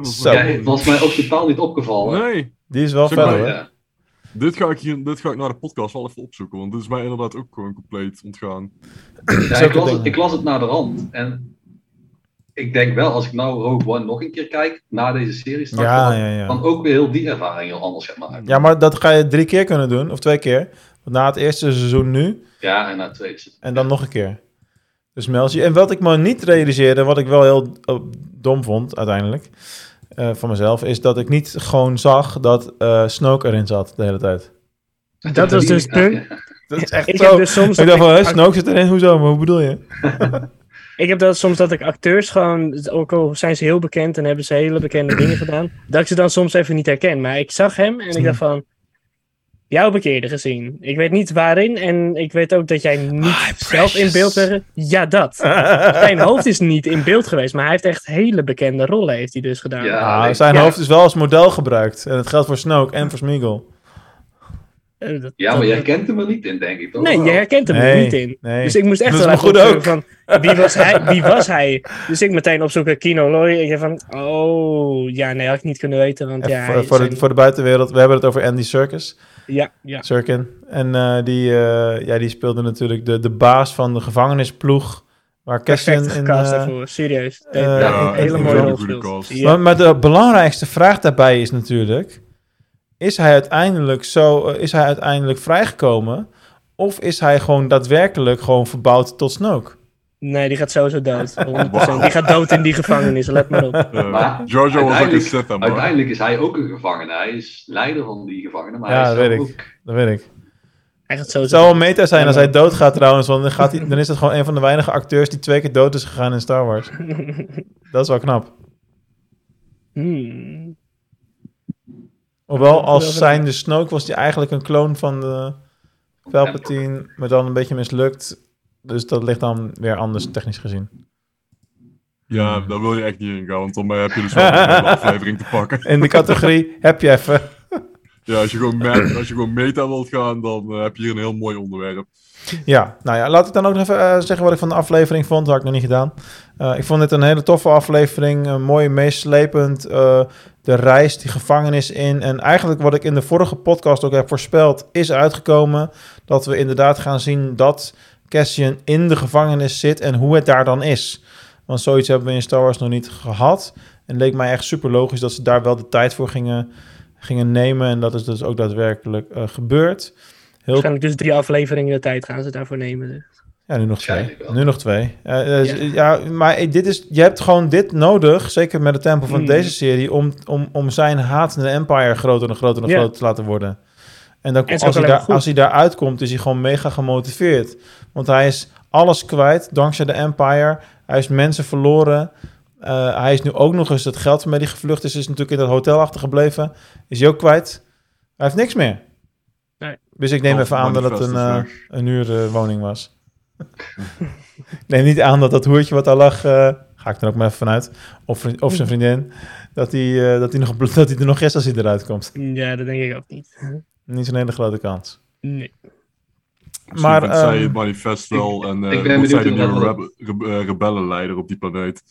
Zo. Ja, het was mij ook totaal niet opgevallen. Nee, Die is wel verder, maar, hoor. Ja. dit ga, ik hier, dit ga ik naar de podcast wel even opzoeken, want dit is mij inderdaad ook gewoon compleet ontgaan. Ja, ik, las het, ik las het naar de rand. En ik denk wel, als ik nou Rogue One nog een keer kijk, na deze serie straks, Ja, dan, ja, ja. dan ook weer heel die ervaring heel anders gaat maken. Ja, maar dat ga je drie keer kunnen doen, of twee keer. Want na het eerste seizoen nu, Ja, en na het tweede seizoen. en dan nog een keer. Dus Melchi. En wat ik me niet realiseerde, wat ik wel heel eh, dom vond uiteindelijk, eh, van mezelf, is dat ik niet gewoon zag dat eh Snoke erin zat de hele tijd. Dat was dus Ja, de... ja. Dat is echt Ik zo. heb dus soms... ik dacht van, Snoke zit erin, hoezo? Maar hoe bedoel je? Ik heb dat soms dat ik acteurs gewoon, ook al zijn ze heel bekend en hebben ze hele bekende dingen gedaan, dat ik ze dan soms even niet herken. Maar ik zag hem en ik dacht van, jou heb ik eerder gezien. Ik weet niet waarin en ik weet ook dat jij niet zelf in beeld bent. Ja, dat. Zijn hoofd is niet in beeld geweest, maar hij heeft echt hele bekende rollen heeft hij dus gedaan. Ja, Ah, zijn ja. hoofd is wel als model gebruikt. En het geldt voor Snoke en voor Smeagol. Dat- ja, dat- maar je herkent hem er niet in, denk ik. Toch? Nee, je herkent hem er Nee, niet in. nee. Dus ik moest echt Dat wel even opzoeken van wie was hij? Wie was hij? Dus ik meteen opzoeken Kino Loy. Ik dacht van, oh, ja, nee, had ik niet kunnen weten. Want En ja, voor, voor, zijn- de, voor de buitenwereld, we hebben het over Andy Serkis. ja, ja. Serkin. En eh, die, eh, ja, die speelde natuurlijk de, de baas van de gevangenisploeg. Waar in... gecast eh, daarvoor, serieus. Ja, een hele mooie rol. Maar, maar de belangrijkste vraag daarbij is natuurlijk... Is hij uiteindelijk zo... eh, is hij uiteindelijk vrijgekomen? Of is hij gewoon daadwerkelijk gewoon verbouwd tot Snoke? Nee, die gaat sowieso dood. 100%. Die gaat dood in die gevangenis, let maar op. Eh, Maar Jojo was ook een man. Uiteindelijk is hij ook een gevangene. Hij is leider van die gevangenen. Maar Ja, hij is dat weet ik. ook... Dat weet ik. Hij gaat Het sowieso zou wel dood. meta zijn als hij doodgaat trouwens. Want dan, gaat hij, dan is het gewoon een van de weinige acteurs... die twee keer dood is gegaan in Star Wars. Dat is wel knap. Hmm. Hoewel, als zijnde Snoke was hij eigenlijk een kloon van de Palpatine, maar dan een beetje mislukt. Dus dat ligt dan weer anders technisch gezien. Ja, daar wil je echt niet in gaan, want dan heb je dus wel een hele aflevering te pakken. In de categorie heb je even. Ja, als je gewoon, me- als je gewoon meta wilt gaan, dan eh, heb je hier een heel mooi onderwerp. Ja, nou ja, laat ik dan ook nog even eh, zeggen wat ik van de aflevering vond. Dat had ik nog niet gedaan. Eh, ik vond dit een hele toffe aflevering. mooi meeslepend. De reis, die gevangenis in. En eigenlijk wat ik in de vorige podcast ook heb voorspeld, is uitgekomen. Dat we inderdaad gaan zien dat Cassian in de gevangenis zit en hoe het daar dan is. Want zoiets hebben we in Star Wars nog niet gehad. En leek mij echt super logisch dat ze daar wel de tijd voor gingen, gingen nemen. En dat is dus ook daadwerkelijk eh, gebeurd. Heel Waarschijnlijk dus drie afleveringen de tijd gaan ze daarvoor nemen. dus. Ja, nu nog twee. Nu nog twee. Eh, eh, Ja. ja. maar dit is, je hebt gewoon dit nodig, zeker met het tempo van Hmm. deze serie, om, om, om zijn haat in de Empire groter en groter en groter te laten worden. En dan, En als, hij daar, als hij daar uitkomt, is hij gewoon mega gemotiveerd. Want hij is alles kwijt dankzij de Empire. Hij is mensen verloren. Eh, hij is nu ook nog eens het geld waarmee hij gevlucht is, is natuurlijk in dat hotel achtergebleven. Is hij ook kwijt. Hij heeft niks meer. Nee. Dus ik neem Of even aan dat het een, eh een huurwoning was. Ik neem niet aan dat dat hoertje wat daar lag, eh, ga ik er ook maar even vanuit, of, of zijn vriendin, dat hij, eh, dat hij, nog, dat hij er nog is als hij eruit komt. Ja, dat denk ik ook niet. Niet zo'n hele grote kans. Nee. Maar, zij ehm, het manifest wel en eh ik ben zij de nieuwe inderdaad rebe- rebe- rebellenleider op die planeet.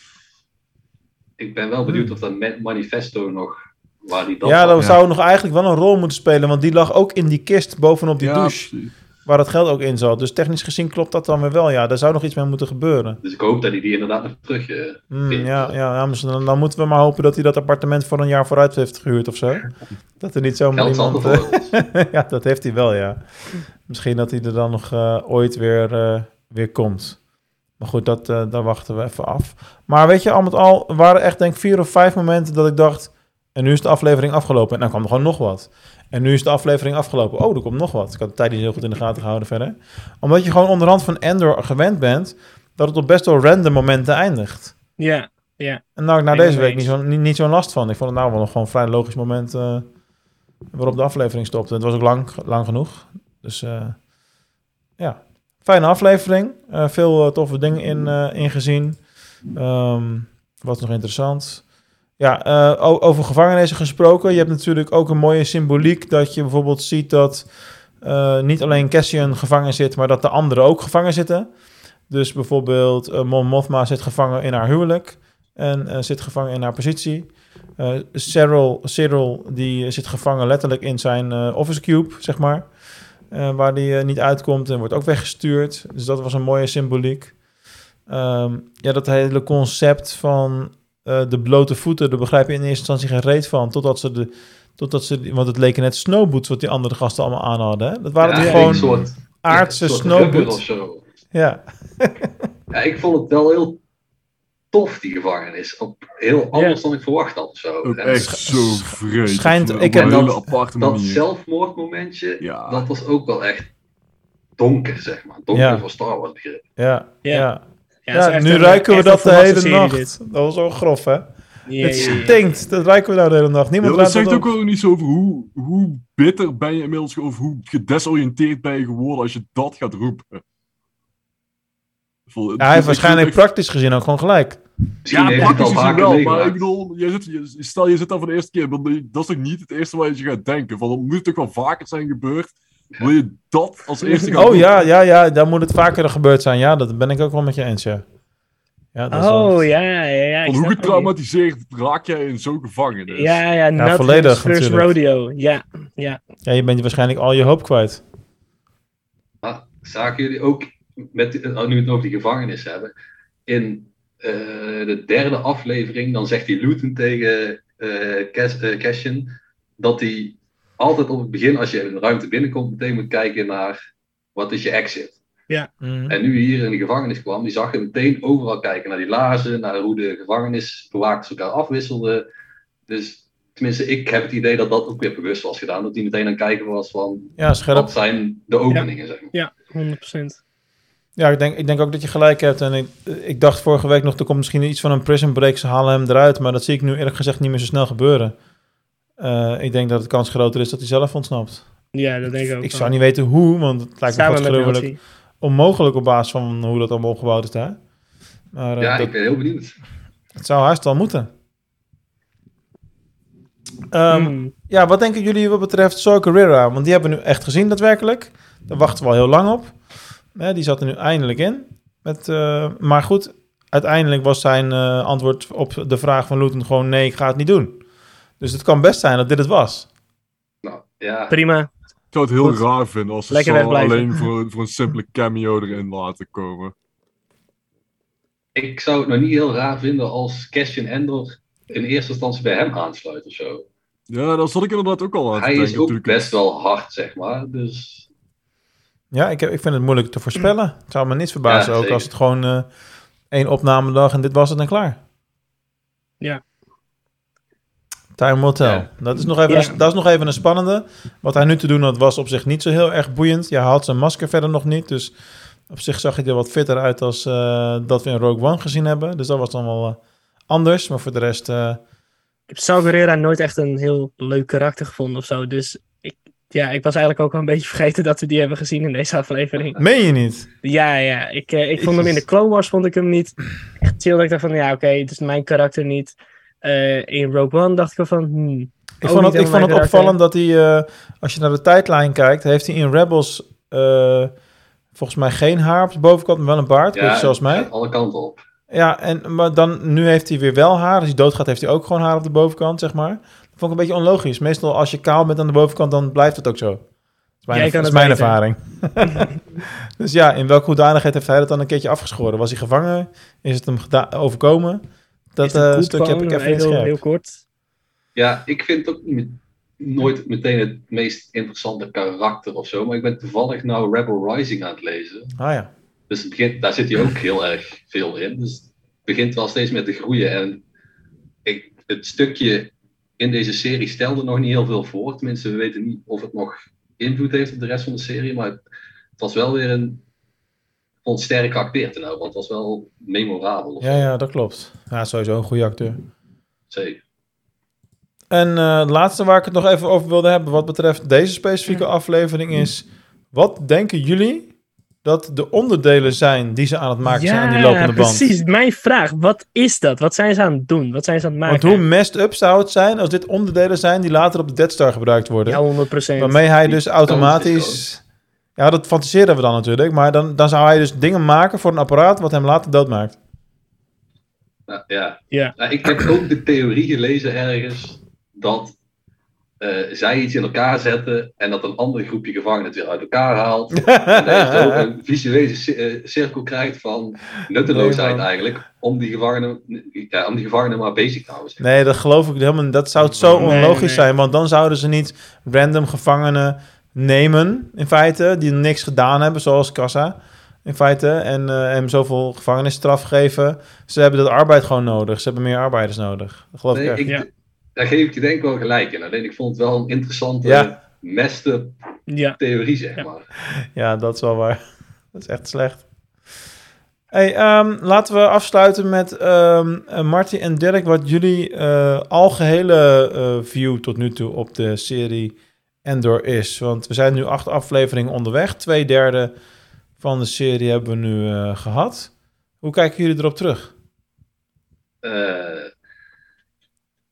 Ik ben wel benieuwd of dat manifesto nog... Waar die dat ja, zou nog eigenlijk wel een rol moeten spelen, want die lag ook in die kist bovenop die ja, douche, precies. Waar het geld ook in zat. Dus technisch gezien klopt dat dan weer wel. Ja, daar zou nog iets mee moeten gebeuren. Dus ik hoop dat hij die inderdaad nog terug... vindt. ja, ja, dan, dan moeten we maar hopen dat hij dat appartement voor een jaar vooruit heeft gehuurd of zo. Dat er niet zomaar iemand... eh, ja, dat heeft hij wel, ja. Misschien dat hij er dan nog eh, ooit weer, weer komt. Maar goed, dat, daar wachten we even af. Maar weet je, al met al waren echt denk ik vier of vijf momenten dat ik dacht... En nu is de aflevering afgelopen. En dan kwam er gewoon nog wat. En nu is de aflevering afgelopen. Oh, er komt nog wat. Ik had de tijd niet heel goed in de gaten gehouden verder. Omdat je gewoon onderhand van Endor gewend bent... dat het op best wel random momenten eindigt. Ja, ja. En nou, ik na deze week niet zo'n niet, niet zo'n last van. Ik vond het nou wel nog gewoon een vrij logisch moment... eh, waarop de aflevering stopte. Het was ook lang, lang genoeg. Dus eh, ja, fijne aflevering. Eh, veel toffe dingen in, eh in gezien. Ehm, wat nog interessant? Ja, eh, over gevangenissen gesproken. Je hebt natuurlijk ook een mooie symboliek dat je bijvoorbeeld ziet dat eh, niet alleen Cassian gevangen zit, maar dat de anderen ook gevangen zitten. Dus bijvoorbeeld eh, Mon Mothma zit gevangen in haar huwelijk en zit gevangen in haar positie. Cyril, Cyril die zit gevangen letterlijk in zijn office cube, zeg maar. Waar die niet uitkomt en wordt ook weggestuurd. Dus dat was een mooie symboliek. Ehm, ja, dat hele concept van eh, de blote voeten, daar begrijp je in eerste instantie geen reet van. Totdat ze de. Totdat ze, want het leken net snowboots wat die andere gasten allemaal aan hadden. Hè? Dat waren Ja, gewoon soort- aardse een soort rubber snowboots. of zo. Ja. Ja, ik vond het wel heel tof, die gevangenis. Op, heel anders dan ik verwacht had. Zo. Ook En echt zo vreed. schijnt- ik heb dat- aparte dat manier. zelfmoordmomentje, Ja. dat was ook wel echt donker, zeg maar. Donker Ja. voor Star Wars begrip. Ja, ja. Ja. ja. Ja, het nu een- ruiken we dat de hele nacht. dit. Dat was zo grof, hè? Ja, het ja, ja. stinkt. Dat ruiken we nou de hele nacht. Ja, Niemand dat ruikt zegt ook wel iets over hoe, hoe bitter ben je inmiddels, of hoe gedesoriënteerd ben je geworden als je dat gaat roepen. Vol- Ja, hij heeft waarschijnlijk praktisch gezien ook gewoon gelijk. Misschien Ja, het praktisch gezien wel, maar ik bedoel, je zit, je, stel je zit daar voor de eerste keer, dat is toch niet het eerste waar je gaat denken. Van, dat moet toch wel vaker zijn gebeurd. Wil je dat als eerste gaan Oh doen? ja, ja, ja, dan moet het vaker gebeurd zijn. Ja, dat ben ik ook wel met je eens, ja. ja dat is wel- Oh, ja, ja, ja. hoe getraumatiseerd raak jij in zo'n gevangenis? Ja, ja, not volledig first natuurlijk. rodeo. Ja, ja. ja, je bent waarschijnlijk al je hoop kwijt. Maar zagen jullie ook, met, eh, nu we het over die gevangenis hebben, in eh, de derde aflevering, dan zegt hij Luton tegen eh Cas- eh, Cassian, dat hij altijd op het begin, als je in een ruimte binnenkomt, meteen moet kijken naar wat is je exit. Mhm. En nu hij hier in de gevangenis kwam, die zag je meteen overal kijken naar die laarzen, naar hoe de gevangenisbewakers elkaar afwisselden. Dus tenminste, ik heb het idee dat dat ook weer bewust was gedaan. Dat hij meteen aan het kijken was van, Ja, scherp. wat zijn de openingen, zeg maar. Ja, 100%. Ja, ik denk, ik denk ook dat je gelijk hebt. En ik, ik dacht vorige week nog, er komt misschien iets van een prison break. Ze halen hem eruit. Maar dat zie ik nu eerlijk gezegd niet meer zo snel gebeuren. Eh, ik denk dat het kans groter is dat hij zelf ontsnapt. Ja, dat denk ik ook. Ik zou niet weten hoe, want het lijkt me Samen gruwelijk onmogelijk op basis van hoe dat allemaal opgebouwd is daar. Maar eh, Ja, dat, ik ben heel benieuwd. het zou haast wel moeten. Ehm, Hmm. Ja, wat denken jullie wat betreft Saw Gerrera? Want die hebben we nu echt gezien daadwerkelijk. Daar wachten we al heel lang op. Hè, die zat er nu eindelijk in. Met, eh, maar goed, uiteindelijk was zijn eh, antwoord op de vraag van Luton gewoon... nee, ik ga het niet doen. Dus het kan best zijn dat dit het was. Nou, ja. Prima. Ik zou het heel Goed. raar vinden als ze alleen voor, voor een simpele cameo erin laten komen. Ik zou het nog niet heel raar vinden als Cassian Endor in eerste instantie bij hem aansluit of zo. Ja, daar zat ik inderdaad ook al aan te Hij denken. is ook natuurlijk. best wel hard, zeg maar. Dus Ja, ik, heb- ik vind het moeilijk te voorspellen. Het zou me niets verbazen Ja, ook als het gewoon eh één opnamedag en dit was het en klaar. Ja. Time will tell. Ja. Dat, is nog even Ja. dat is nog even een spannende. Wat hij nu te doen had, was op zich niet zo heel erg boeiend. Ja, hij had zijn masker verder nog niet. Dus op zich zag hij er wat fitter uit als eh, dat we in Rogue One gezien hebben. Dus dat was dan wel eh, anders. Maar voor de rest... eh, Ik heb Saw Gerrera nooit echt een heel leuk karakter gevonden of zo. Dus ik, ja, ik was eigenlijk ook wel een beetje vergeten dat we die hebben gezien in deze aflevering. meen je niet? Ja, ja. Ik, ik vond hem in de Clone Wars vond ik hem niet echt chill. Dat ik dacht van, ja, oké, het is mijn karakter niet. Eh, in Rogue One dacht ik wel van, hmm, Ik vond het, ik vond het opvallend dat hij, eh, als je naar de tijdlijn kijkt, heeft hij in Rebels eh, volgens mij geen haar op de bovenkant, maar wel een baard, beetje zoals mij. alle kanten op. Ja, en maar dan, nu heeft hij weer wel haar. Als hij doodgaat, heeft hij ook gewoon haar op de bovenkant, zeg maar. Dat vond ik een beetje onlogisch. Meestal als je kaal bent aan de bovenkant, dan blijft het ook zo. Dat is mijn, Jij kan dat is mijn ervaring. dus ja, in welke hoedanigheid heeft hij dat dan een keertje afgeschoren? Was hij gevangen? Is het hem overkomen? Dat eh, goed stukje heb ik even heel, scherp. heel kort. Ja, ik vind het ook niet, nooit meteen het meest interessante karakter of zo. Maar ik ben toevallig nou Rebel Rising aan het lezen. Ah ja. Dus het begint, daar zit hij ook heel erg veel in. Dus het begint wel steeds meer te groeien. En ik, het stukje in deze serie stelde nog niet heel veel voor. Tenminste, we weten niet of het nog invloed heeft op de rest van de serie. Maar het, het was wel weer een, vond sterk geacteerd. Nou, want het was wel memorabel. Ja, ja, dat klopt. Ja, sowieso een goede acteur. Zeker. En eh, het laatste waar ik het nog even over wilde hebben, wat betreft deze specifieke aflevering, is: wat denken jullie dat de onderdelen zijn die ze aan het maken zijn aan die lopende band? precies. Mijn vraag. Wat is dat? Wat zijn ze aan het doen? Wat zijn ze aan het maken? Want hoe messed up zou het zijn als dit onderdelen zijn die later op de Dead Star gebruikt worden? Ja, 100%. Waarmee hij dus automatisch. Ja, dat fantaseren we dan natuurlijk. Maar dan, dan zou hij dus dingen maken voor een apparaat wat hem later doodmaakt. Nou, ja. Ja. Nou, ik heb ook de theorie gelezen ergens dat eh, zij iets in elkaar zetten en dat een ander groepje gevangenen het weer uit elkaar haalt. en dat je zo een visuele eh, cirkel krijgt van nutteloosheid Nee, eigenlijk om die gevangenen, ja, om die gevangenen maar bezig te houden. Nee, dat geloof ik helemaal niet. Dat zou het zo Nee, onlogisch nee. zijn. Want dan zouden ze niet random gevangenen nemen, in feite, die niks gedaan hebben, zoals Kassa, in feite. En eh, hem zoveel gevangenisstraf geven. Ze hebben dat arbeid gewoon nodig. Ze hebben meer arbeiders nodig. Dat geloof ik Nee, echt. ik, Ja. Daar geef ik je denk ik wel gelijk in. Alleen ik vond het wel een interessante Ja. meste Ja. theorie, zeg Ja. maar. Ja, dat is wel waar. Dat is echt slecht. Hey, ehm, laten we afsluiten met ehm eh, Marty en Dirk, wat jullie eh, algehele eh, view tot nu toe op de serie Endor is. Want we zijn nu acht afleveringen onderweg. Twee derde van de serie hebben we nu eh, gehad. Hoe kijken jullie erop terug? Eh,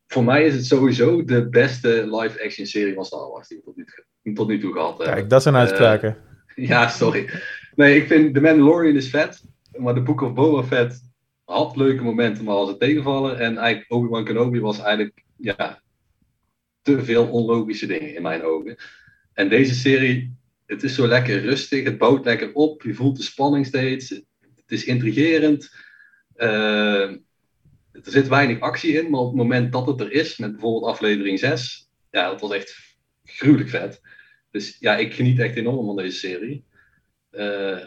voor mij is het sowieso de beste live-action serie van Star Wars die we tot nu, toe- tot nu toe gehad hebben. Kijk, dat zijn uitspraken. Ja, sorry. Nee, ik vind The Mandalorian is vet, maar de Book of Boba Fett had leuke momenten, maar als het tegenvallen. En eigenlijk Obi-Wan Kenobi was eigenlijk, ja, te veel onlogische dingen in mijn ogen. En deze serie, het is zo lekker rustig, het bouwt lekker op, je voelt de spanning steeds, het is intrigerend. Eh, er zit weinig actie in, maar op het moment dat het er is, met bijvoorbeeld aflevering 6, ja, dat was echt gruwelijk vet. Dus ja, ik geniet echt enorm van deze serie. Eh,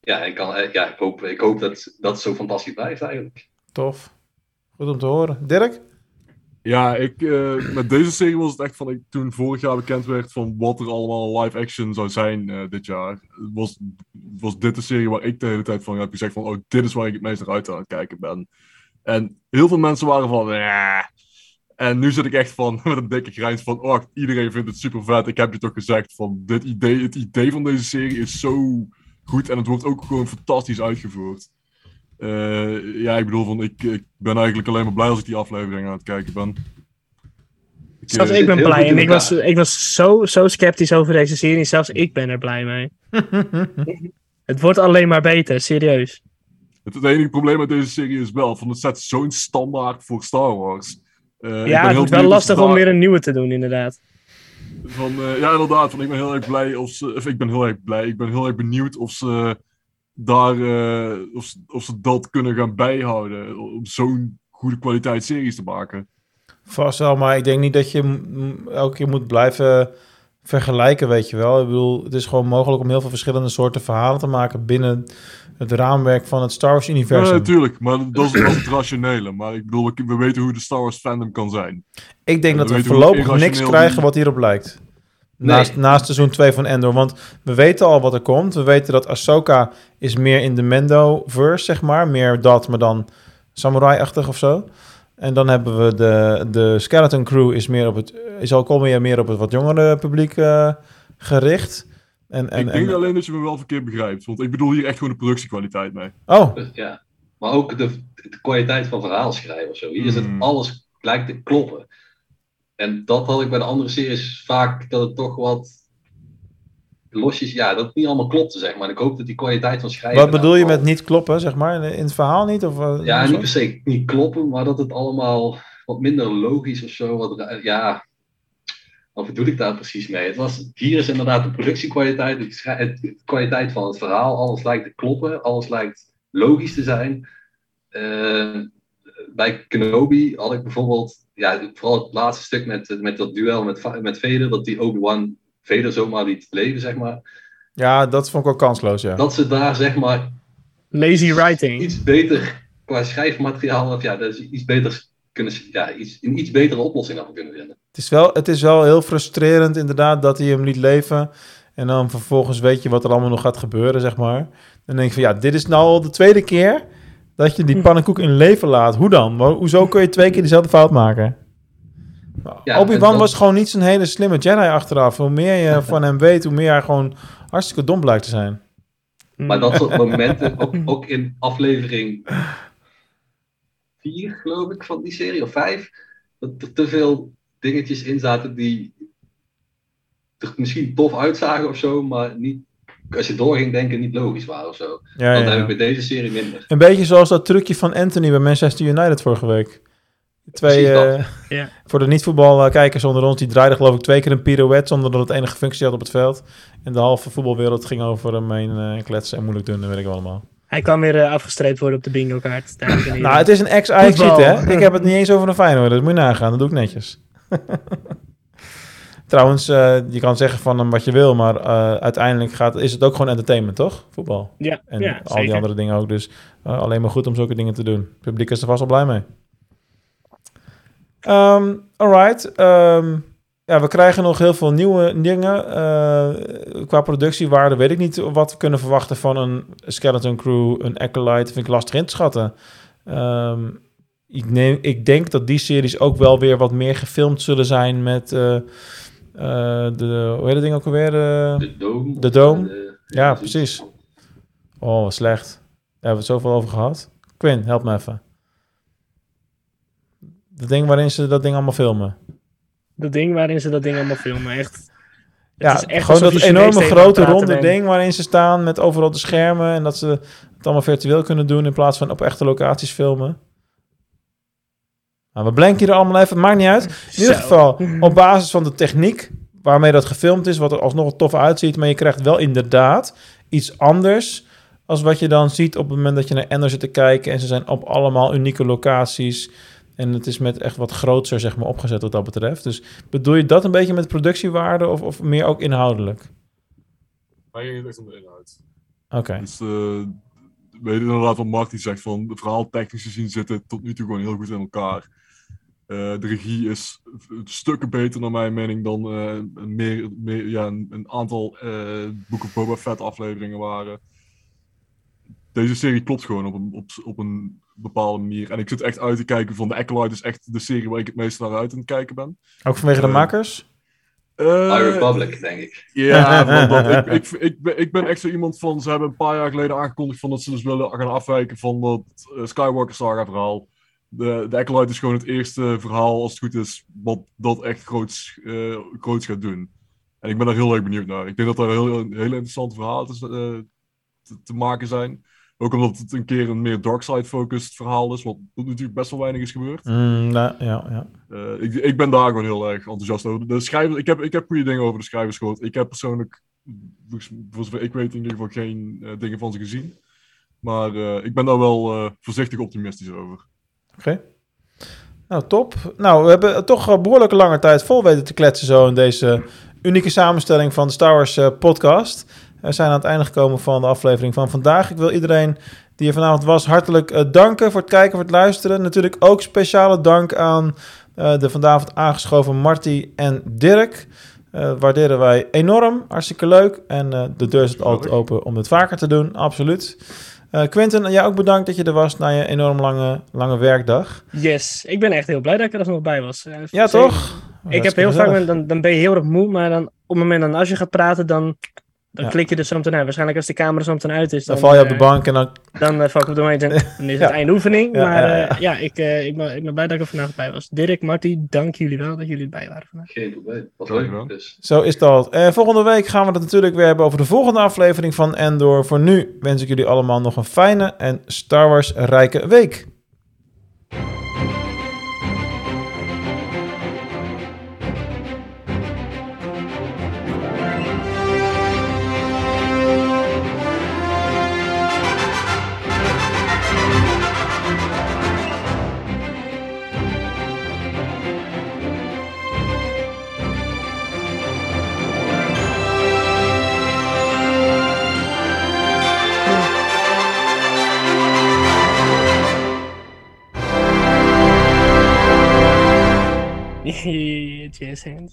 ja, ik, kan, eh, ja ik, hoop, ik hoop dat, dat het zo fantastisch blijft eigenlijk. Tof. Goed om te horen. Dirk? Ja, ik, eh, met deze serie was het echt van, ik, toen vorig jaar bekend werd van wat er allemaal live action zou zijn eh, dit jaar, was, was dit de serie waar ik de hele tijd van heb gezegd van, oh, dit is waar ik het meest naar uit aan het kijken ben. En heel veel mensen waren van. En nu zit ik echt van, met een dikke grijns van, oh, iedereen vindt het super vet. Ik heb je toch gezegd van, dit idee, het idee van deze serie is zo goed en het wordt ook gewoon fantastisch uitgevoerd. Eh, ja, ik bedoel, van, ik, ik ben eigenlijk alleen maar blij als ik die aflevering aan het kijken ben. Ik, Zelfs eh, ik ben blij. En ik was, ik was zo, zo sceptisch over deze serie. Zelfs ik ben er blij mee. Het wordt alleen maar beter, serieus. Het, het enige probleem met deze serie is wel, van het zet zo'n standaard voor Star Wars. Eh, ja, het wordt wel lastig om weer een nieuwe te doen, inderdaad. Van, eh, ja, inderdaad. Van, ik ben heel erg blij of ze. Of ik ben heel erg blij. Ik ben heel erg benieuwd of ze daar. eh, of, ze- of ze dat kunnen gaan bijhouden. Om zo'n goede kwaliteit series te maken. Vast wel, maar ik denk niet dat je elke keer moet blijven vergelijken, weet je wel. Ik bedoel, het is gewoon mogelijk om heel veel verschillende soorten verhalen te maken binnen het raamwerk van het Star Ja, Wars-universum. natuurlijk. maar dat is, dat het rationele. Maar ik bedoel, we, we weten hoe de Star Wars fandom kan zijn. ik denk dat we voorlopig niks krijgen wat hierop lijkt. Nee. Naast, naast seizoen 2 van Endor. Want we weten al wat er komt. We weten dat Ahsoka is meer in de Mendo-verse, zeg maar. Meer dat, maar dan samurai-achtig of zo. En dan hebben we de, de Skeleton Crew is, meer op het, is ook al meer, meer op het wat jongere publiek eh, gericht. En, en, ik denk en- alleen dat je me wel verkeerd begrijpt. Want ik bedoel hier echt gewoon de productiekwaliteit mee. Oh, ja. Maar ook de, de kwaliteit van verhaalschrijven of zo. Hier is het Hmm. alles lijkt te kloppen. En dat had ik bij de andere series vaak, dat het toch wat losjes, ja, dat het niet allemaal klopte, zeg maar. En ik hoop dat die kwaliteit van schrijven... wat bedoel je met niet kloppen, zeg maar? In het verhaal niet? Of, eh, Ja, niet zo? per se niet kloppen, maar dat het allemaal wat minder logisch of zo. Wat, ja, wat bedoel ik daar precies mee? Het was, hier is inderdaad de productiekwaliteit, de kwaliteit van het verhaal. Alles lijkt te kloppen, alles lijkt logisch te zijn. Eh, bij Kenobi had ik bijvoorbeeld, ja, vooral het laatste stuk met, met dat duel met, met Vader, dat die Obi-Wan Vader zomaar liet leven, zeg maar. Ja, dat vond ik ook kansloos, ja. Dat ze daar, zeg maar, Lazy writing. iets beter qua schrijfmateriaal, of ja, dat is iets beter kunnen, ja, iets, een iets betere oplossing hadden kunnen vinden. Het is, wel, het is wel heel frustrerend inderdaad dat hij hem liet leven. En dan vervolgens weet je wat er allemaal nog gaat gebeuren, zeg maar. Dan denk je van, ja, dit is nou al de tweede keer dat je die pannenkoek in leven laat. Hoe dan? Hoezo kun je twee keer dezelfde fout maken? Ja, Obi-Wan dat- was gewoon niet zo'n hele slimme Jedi achteraf. Hoe meer je van hem weet, hoe meer hij gewoon hartstikke dom blijkt te zijn. Maar dat soort momenten, ook, ook in aflevering 4, geloof ik, van die serie, of 5, dat er te veel dingetjes in zaten die er misschien tof uitzagen of zo, maar niet, als je door ging denken, niet logisch waren of zo. Ja, dat ja. heb ik bij deze serie minder. Een beetje zoals dat trucje van Anthony bij Manchester United vorige week. Twee, eh, Ja. Voor de niet-voetbalkijkers onder ons, die draaide geloof ik twee keer een pirouette zonder dat het enige functie had op het veld. En de halve voetbalwereld ging over hem heen eh, kletsen en moeilijk doen, dat weet ik wel allemaal. Hij kan weer eh, afgestreept worden op de bingo kaart. Nou, het is een ex-Ajax hè? Ik heb het niet eens over een Feyenoord, dat moet je nagaan. Dat doe ik netjes. Trouwens, eh, je kan zeggen van hem wat je wil, maar eh, uiteindelijk gaat, is het ook gewoon entertainment, toch? Voetbal. Ja, En ja, al die andere dingen ook. Dus eh, alleen maar goed om zulke dingen te doen. Het publiek is er vast wel blij mee. Ehm alright. Ehm, ja, we krijgen nog heel veel nieuwe dingen. Qua productiewaarde weet ik niet wat we kunnen verwachten van een Skeleton Crew, een Acolyte. Vind ik lastig in te schatten. Ehm, ik, neem, ik denk dat die series ook wel weer wat meer gefilmd zullen zijn met de, hoe heet dat ding ook alweer? Eh, De Dome. De Dome? De- ja, precies. Oh, slecht. Daar hebben we het zoveel over gehad. Quinn, help me even. Het ding waarin ze dat ding allemaal filmen. Dat ding waarin ze dat ding allemaal filmen, echt. Het Ja, is echt gewoon dat enorme grote ronde ding waarin ze staan met overal de schermen en dat ze het allemaal virtueel kunnen doen in plaats van op echte locaties filmen. Nou, we blanken hier allemaal even, het maakt niet uit. In ieder geval, op basis van de techniek waarmee dat gefilmd is, wat er alsnog tof uitziet, maar je krijgt wel inderdaad iets anders als wat je dan ziet op het moment dat je naar Ender zit te kijken en ze zijn op allemaal unieke locaties. En het is met echt wat groter zeg maar, opgezet wat dat betreft. Dus bedoel je dat een beetje met productiewaarde of, of meer ook inhoudelijk? Mij ging het echt om de inhoud. Oké. Dus eh weet je inderdaad wat Marty zegt van de verhaal technisch gezien zit het tot nu toe gewoon heel goed in elkaar. Eh, de regie is stukken beter naar mijn mening dan eh, een, meer, meer, ja, een, een aantal eh Book of Boba Fett afleveringen waren. Deze serie klopt gewoon op een, op, op een bepaalde manier. En ik zit echt uit te kijken van de Acolyte is echt de serie waar ik het meest naar uit aan het kijken ben. Ook vanwege de makers? Eh, High Republic, denk ik. ja, dat, ik, ik, ik, ben, ik ben echt zo iemand van. Ze hebben een paar jaar geleden aangekondigd van dat ze dus willen gaan afwijken van dat Skywalker Saga verhaal. De, de Acolyte is gewoon het eerste verhaal, als het goed is, wat dat echt groots, groots gaat doen. En ik ben daar heel erg benieuwd naar. Ik denk dat er heel, heel, interessante verhalen te, eh, te, te maken zijn. Ook omdat het een keer een meer dark side focused verhaal is, wat natuurlijk best wel weinig is gebeurd. Mm, ja, ja. Eh, ik, ik ben daar gewoon heel erg enthousiast over. De schrijvers, ik, heb, ik heb goede dingen over de schrijvers gehoord. Ik heb persoonlijk, volgens- voor zover ik weet, in ieder geval geen dingen van ze gezien. Maar ik ben daar wel voorzichtig optimistisch over. Oké. Nou, top. Nou, we hebben toch een behoorlijke lange tijd vol weten te kletsen zo in deze unieke samenstelling van de Star Wars eh, podcast. We zijn aan het einde gekomen van de aflevering van vandaag. Ik wil iedereen die er vanavond was hartelijk eh, danken voor het kijken, voor het luisteren. Natuurlijk ook speciale dank aan eh, de vanavond aangeschoven Marty en Dirk. Waarderen wij enorm. Hartstikke leuk. En de deur is altijd open om dit vaker te doen. Absoluut. Eh Quinten, jij ook bedankt dat je er was na je enorm lange, lange werkdag. Yes, ik ben echt heel blij dat ik er alsnog bij was. Eh, Ja, toch? Ik heb heel vaak, dan, dan ben je heel erg moe, maar dan, op het moment dat als je gaat praten, dan, dan Ja. klik je er zo meteen uit. Waarschijnlijk als de camera zo meteen uit is, Dan dan, val je op de eh, bank en dan... Dan eh, val ik op de bank en dan is het Ja. einde oefening. Ja, maar ja, eh, ja. ja, ik, eh, ik, ben, ik ben blij dat ik er vandaag bij was. Dirk, Marty, dank jullie wel dat jullie erbij waren vandaag. Geen probleem. Wat leuk. Dus. Zo is dat. En volgende week gaan we het natuurlijk weer hebben over de volgende aflevering van Endor. Voor nu wens ik jullie allemaal nog een fijne en Star Wars rijke week. BTS hands.